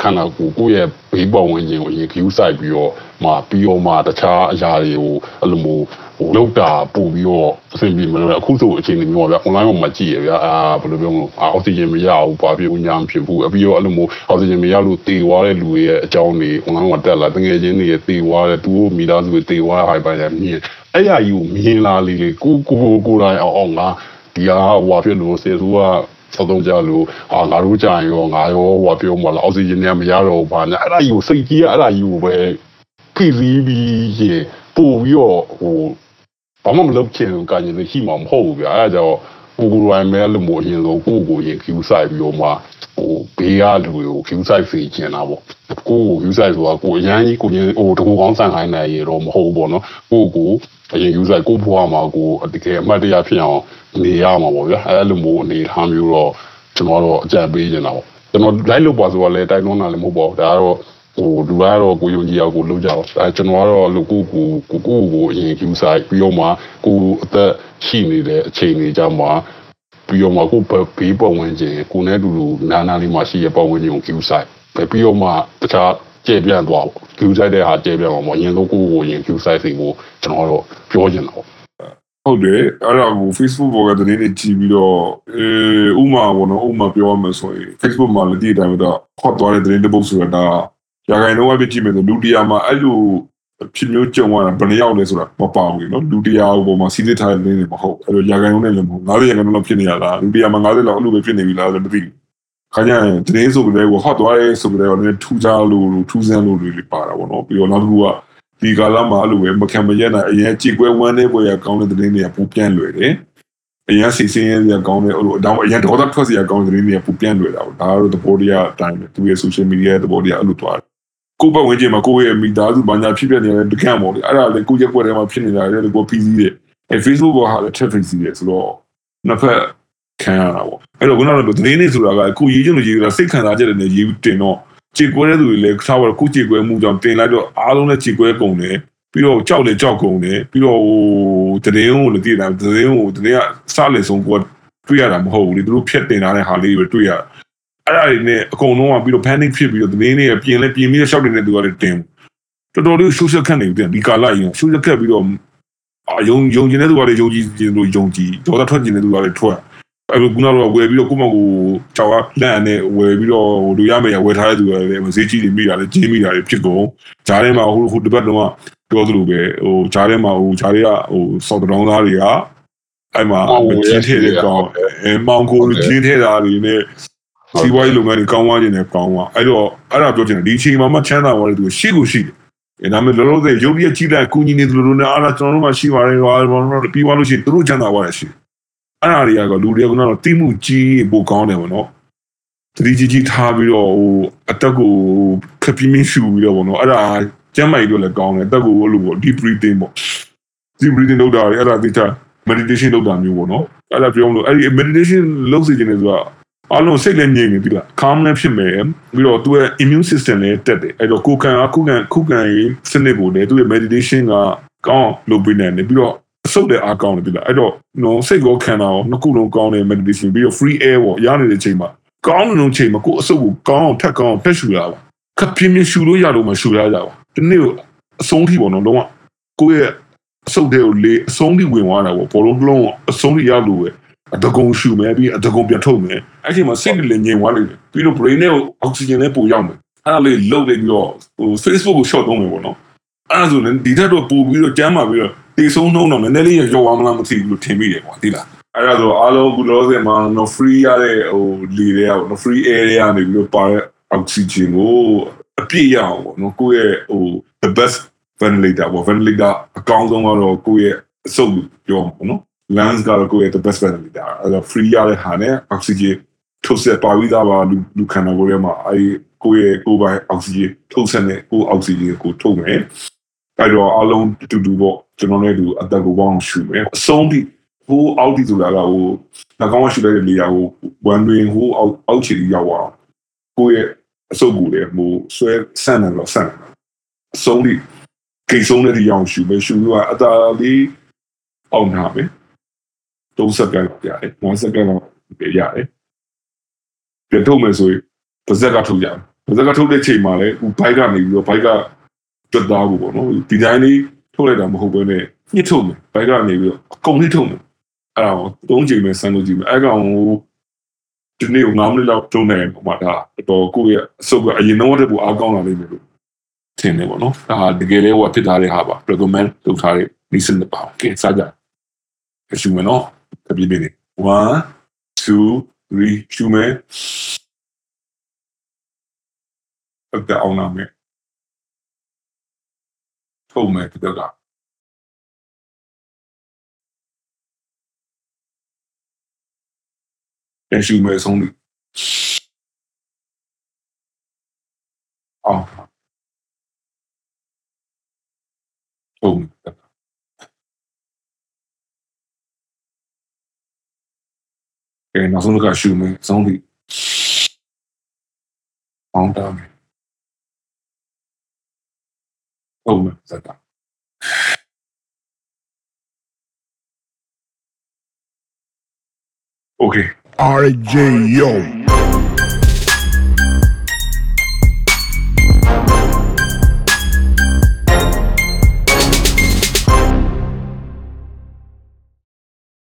ခန္ဓာကိုယ်ကိုယ့်ရဲ့ဘေးပတ်ဝန်းကျင်ကိုရေခူးဆိုင်ပြီးတော့မှပြီးတော့မှတခြားအရာတွေကိုအဲ့လိုမျိုးဟိုလောက်တာပို့ပြီးတော့အဆင်ပြေမလို့အခုဆိုအချိန်မျိုးပါဗျာ online မှာကြည့်ရဗျာအာဘယ်လိုပြောမလို့အောက်ဆီဂျင်မရဘူးဘာဖြစ်ဘူးညာမဖြစ်ဘူးအပြီးတော့အဲ့လိုမျိုးအောက်ဆီဂျင်မရလို့တေသွားတဲ့လူတွေရဲ့အကြောင်းတွေ online မှာတက်လာတကယ်ချင်းတွေတေသွားတဲ့သူတို့မိသားစုတွေတေသွားတဲ့ဟိုင်ပါရမြင်အဲ့ရကြီးကိုမြင်လာလေလေကိုကိုကိုတိုင်းအောင်အောင်ငါဒီဟာဟိုဖြစ်လို့စေသူက စောတော့ကြလို့အာငါတို့ကြာရင်ရောငါရောဟိုပြောမလားအောက်ဆီဂျင်နဲ့မရတော့ဘာညာအဲ့ဒါကြီးကိုစိတ်ကြီးအဲ့ဒါကြီးကိုပဲဖိစီးပြီးရေပို့ပြီးတော့ဟိုဘာမှမလုပ်ချင်ကညနေရှိမှာမဟုတ်ဘူးဗျာအဲ့ဒါကြောင့်ကိုကိုရိုင်းမဲလို့မို့ရင်ဆိုကိုကိုရင်ကျူးဆိုင်ပြီးတော့မှဟိုဘေးကလူတွေကိုကျူးဆိုင်ဖေးချင်တာပေါ့ကိုကိုကျူးဆိုင်ဆိုတာကိုအရန်ကြီးကိုရင်ဟိုတကူကောင်းဆန်ခိုင်းနိုင်ရတော့မဟုတ်ဘူးပေါ့နော်ကိုကိုအရင်ယူဆိုင်ကိုဘွားမှာကိုတကယ်အမှတ်တရဖြစ်အောင် နေရမှာပေါ့ဗျာအဲ့လိုမျိုးအနေထားမျိုးတော့ကျွန်တော်တော့အကြံပေးနေတာပေါ့ကျွန်တော် live လုပ်ပါဆိုတော့လည်းတိုက်တွန်းတာလည်းမဟုတ်ပါဘူးဒါကတော့ဟိုလူကတော့ကိုယုံကြည်အောင်ကိုလုပ်ကြတော့အဲကျွန်တော်ကတော့လူကိုကိုကိုကိုကိုအရင်ယူဆိုင်ပြီးတော့မှကိုအသက်ရှိနေတဲ့အချိန်တွေကြမှာပြီးတော့မှကိုဘေးပတ်ဝန်းကျင်ကိုနဲ့တူတူနာနာလေးမှရှိရပတ်ဝန်းကျင်ကိုယူဆိုင်ပြီးတော့မှတခြားကျေပြန့်သွားပေါ့ကျူဆိုင်တဲ့ဟာကျေပြန့်အောင်ပေါ့အရင်ဆုံးကိုကိုရင်ကျူဆိုင်စီကိုကျွန်တော်တော့ပြောချင်တာပေါ့ ဟုတ်တယ်အဲ့ဒါကို Facebook ပေါ်ကသတင်းတွေကြည့်ပြီးတော့အဲဥမာပေါ့နော်ဥမာပြောရမယ်ဆိုရင် Facebook မှာလည်းဒီအတိုင်းပဲတော့ဟော့သွားတဲ့သတင်းတစ်ပုဒ်ဆိုတာရာဂိုင်တော့ပဲကြည့်မယ်ဆိုလူတရားမှာအဲ့လိုဖြစ်မျိုးကြုံရတာဘယ်နှယောက်လဲဆိုတာမပါဘူးနော်လူတရားဟိုပေါ်မှာစီးစစ်ထားတဲ့သတင်းတွေမဟုတ်အဲ့လိုရာဂိုင်တော့လည်းမဟုတ်90ရာဂိုင်တော့လောက်ဖြစ်နေရတာလူတရားမှာ90လောက်အဲ့လိုပဲဖြစ်နေပြီလားလည်းမသိဘူးခါကျရင်သတင်းဆိုကြတဲ့ကိုဟော့သွားရဲဆိုကြတဲ့လည်းထူးခြားလို့ထူးဆန်းလို့တွေပါတာပေါ့နော်ပြီးတော့နောက်တစ်ခုက ဒီကာလမှာအဲ့လိုပဲမခံမရက်နိုင်အရင်ကြည်ကွဲဝမ်းနေပွဲရကောင်းတဲ့သတင်းတွေကပူပြန့်လွယ်တယ်အရင်စီစင်းရကောင်းတဲ့အဲ့လိုအတောင်အရင်ဒေါသထွက်စရာကောင်းတဲ့သတင်းတွေကပူပြန့်လွယ်တာပေါ့ဒါကတော့သဘောတရားအတိုင်းပဲသူရဲ့ social media ရဲ့သဘောတရားအဲ့လိုသွားတယ်ကိုယ့်ဘက်ဝင်ကျင်မှာကိုယ့်ရဲ့မိသားစုဘာညာဖြစ်ပြနေတယ်တကန့်ပေါ့လေအဲ့ဒါလေကိုယ့်ရဲ့ပွဲထဲမှာဖြစ်နေတာလေကို PC တဲ့အဲ Facebook ပေါ်ဟာလည်း traffic စီတယ်ဆိုတော့နှစ်ဖက်ခံရတာပေါ့အဲ့တော့ခုနကသတင်းတွေဆိုတာကအခုရေးချင်လို့ရေးတာစိတ်ခံစားချက်တွေနဲ့ရေးတင်တော့ ခြေကွဲတဲ့သူတွေလည်းထားပါတော့ခုခြေကွဲမှုကြောင့်တင်လိုက်တော့အားလုံးလည်းခြေကွဲကုန်တယ်ပြီးတော့ကြောက်လည်းကြောက်ကုန်တယ်ပြီးတော့ဟိုတရင်ကိုလည်းတည်တာတရင်ကိုတရင်ကစလေဆုံးကိုတွေ့ရတာမဟုတ်ဘူးလေသူတို့ဖြတ်တင်ထားတဲ့ဟာလေးတွေတွေ့ရအဲ့ဒါတွေနဲ့အကုန်လုံးကပြီးတော့ panic ဖြစ်ပြီးတော့တရင်တွေပြင်လဲပြင်ပြီးတော့ရှောက်နေတဲ့သူကလည်းတင်တော်တော်လေး social ခန့်နေတယ်ဒီကာလကြီး social ခန့်ပြီးတော့အယုံယုံကျင်တဲ့သူကလည်းယုံကြည်ကျင်လို့ယုံကြည်ဒေါသထွက်ကျင်တဲ့သူကလည်းထွက် အဲ့လိုခုနကတော့ဝယ်ပြီးတော့ကိုယ့်မကိုချောက်လန့်နဲ့ဝယ်ပြီးတော့လူရမယ်ရဝယ်ထားတဲ့သူတွေလည်းဈေးကြီးတွေမိတာလည်းကြီးမိတာတွေဖြစ်ကုန်ဂျားထဲမှာဟိုဟိုတစ်ပတ်တော့ပြောသလိုပဲဟိုဂျားထဲမှာဟိုဂျားတွေကဟိုစောက်တောင်းသားတွေကအဲ့မှာကျင်းထည့်တဲ့ကောင်အဲမောင်ကိုကျင်းထည့်တာတွေနဲ့စီးပွားရေးလုပ်ငန်းတွေကောင်းသွားခြင်းနဲ့ကောင်းသွားအဲ့တော့အဲ့ဒါပြောချင်တယ်ဒီအချိန်မှာမှချမ်းသာသွားတဲ့သူရှိကိုရှိတယ်အဲဒါမဲ့လောလောဆယ်ရုပ်ရည်ကြီးတဲ့ကုညီနေသူတို့နဲ့အားလားကျွန်တော်တို့မှရှိပါတယ်ဟောပြီးသွားလို့ရှိရင်သူတို့ချမ်းသာသွားတယ်ရှိတယ် အဲ့ဒါတွေကလူတွေကကတော့တိမှုကြီးပိုကောင်းတယ်ဗောနော်တတိကြီးကြီးထားပြီးတော့ဟိုအတက်ကိုခပ်ပြင်းပြင်းရှူပြီးတော့ဗောနော်အဲ့ဒါကျမ်းမိုက်တို့လည်းကောင်းတယ်အတက်ကိုအဲ့လိုဗော deep breathing ဗော deep breathing လုပ်တာလေအဲ့ဒါတိကျ meditation လုပ်တာမျိုးဗောနော်အဲ့ဒါပြောလို့အဲ့ဒီ meditation လုပ်စီခြင်းလေဆိုတာအလုံးစိတ်လည်းငြိမ်နေပြီလား calm လည်းဖြစ်မယ်ပြီးတော့သူ့ရဲ့ immune system လည်းတက်တယ်အဲ့တော့ကိုယ်ခံအခုခံခုခံရေးစနစ်ကိုလည်းသူ့ရဲ့ meditation ကကောင်းလုပ်ပေးနေတယ်ပြီးတော့ ဆုပ်တဲ့အားကောင်းတယ်ပြီလားအဲ့တော့နော်စိတ်ကိုခံတာရောနှစ်ခုလုံးကောင်းတယ် meditation ပြီးတော့ free air ပေါ့ရနေတဲ့ချိန်မှာကောင်းတဲ့ချိန်မှာကိုယ်အဆုပ်ကိုကောင်းအောင်ထက်ကောင်းအောင်ဖက်ရှူရပါခပ်ပြင်းပြင်းရှူလို့ရလို့မရှူရကြပါဒီနေ့အဆုံးထိပေါ့နော်လုံးဝကိုယ့်ရဲ့အဆုပ်တွေကိုလေအဆုံးထိဝင်သွားတာပေါ့ဘောလုံးလုံးအဆုံးထိရလို့ပဲအတကုံရှူမယ်ပြီးအတကုံပြန်ထုတ်မယ်အဲ့ဒီမှာစိတ်လည်းငြိမ်သွားလိမ့်မယ်ပြီးတော့ brain နဲ့အောက်ဆီဂျင်လည်းပို့ရောက်မယ်အဲ့ဒါလေးလှုပ်လိုက်ပြီးတော့ဟို Facebook ကို short သုံးမယ်ပေါ့နော်အဲ့ဒါဆိုရင်ဒီထက်တော့ပို့ပြီးတော့ကျမ်းပါပြီးတော့ တေဆုံးနှုံးတော့နည်းနည်းလေးရောသွားမလားမသိဘူးလို့ထင်မိတယ်ကွာသိလားအဲ့ဒါဆိုအားလုံးကူလောဆယ်မှာ no free ရတဲ့ဟိုလေတွေက no free area နေပြီးတော့ပါတဲ့ oxygen ကိုအပြည့်ရအောင်ပေါ့နော်ကိုယ့်ရဲ့ဟို the best ventilator ပေါ့ ventilator အကောင်းဆုံးကတော့ကိုယ့်ရဲ့အဆုပ်ပြောမှာပေါ့နော် lungs ကတော့ကိုယ့်ရဲ့ the best ventilator အဲ့တော့ free ရတဲ့ဟာနဲ့ oxygen ထုတ်ဆက်ပါပြီးသားပါလူလူခန္ဓာကိုယ်ထဲမှာအဲကိုယ့်ရဲ့ကိုယ်ပိုင် oxygen ထုတ်ဆက်တဲ့ကိုယ် oxygen ကိုထုတ်မယ်အဲ့တော့အလုံးတူတူပေါ့ ကျွန်တော်လည်းဒီအသက်ကိုပေါင်းရှူမယ်အဆုံးထိဟိုအောက်တီဆိုတာကဟိုနှာခေါင်းကရှူတဲ့နေရာကိုဝန်တွင်ဟိုအောက်အောက်ခြေရောက်အောင်ကိုယ့်ရဲ့အဆုပ်ကိုလည်းဟိုဆွဲဆန့်တယ်လို့ဆန့်တယ်အဆုံးထိကိဆုံးတဲ့ဒီအောင်ရှူမယ်ရှူလို့အသာလေးအောင်နာမယ်သုံးစက္ကန့်လောက်ရတယ်9စက္ကန့်လောက်ရတယ်ပြန်ထုတ်မယ်ဆိုရင်ပါဇက်ကထုတ်ရတယ်ပါဇက်ကထုတ်တဲ့ချိန်မှာလည်းဟိုဘိုက်ကနေပြီးတော့ဘိုက်ကတွတ်သားဖို့ပေါ့နော်ဒီတိုင်းလေး ထုတ်လိုက်တာမဟုတ်ဘဲနဲ့ညှစ်ထုတ်မယ်ဘိုက်ကနေပြီးတော့အကုန်လေးထုတ်မယ်အဲ့ဒါကိုသုံးချိန်ပဲဆန်းလို့ကြည့်မယ်အဲ့ကောင်ဟိုဒီနေ့က9မိနစ်လောက်တုံးနေပုံမှာဒါတော့ကိုယ့်ရဲ့အစုပ်ကအရင်တော့တည်းကအားကောင်းလာလိမ့်မယ်လို့ထင်တယ်ပေါ့နော်ဒါတကယ်လည်းဟိုဖြစ်ထားတဲ့ဟာပါ recommend လုပ်ထားတဲ့ listen ပါကဲစားကြရှုမယ်နော်တပြည့်ပြည့်1 2 3ရှုမယ်အကအောင်နာမယ်ထုတ်မယ် ပြတော့ပြန်ရှုမယ်ဆုံးလို့အောင်ထုတ်မယ်ကဲနောက်ဆုံးတစ်ခါရှုမယ်ဆုံးလို့အောင်တာမယ်ဟုတ်မ ယ်စတာ Okay. RJ Yo.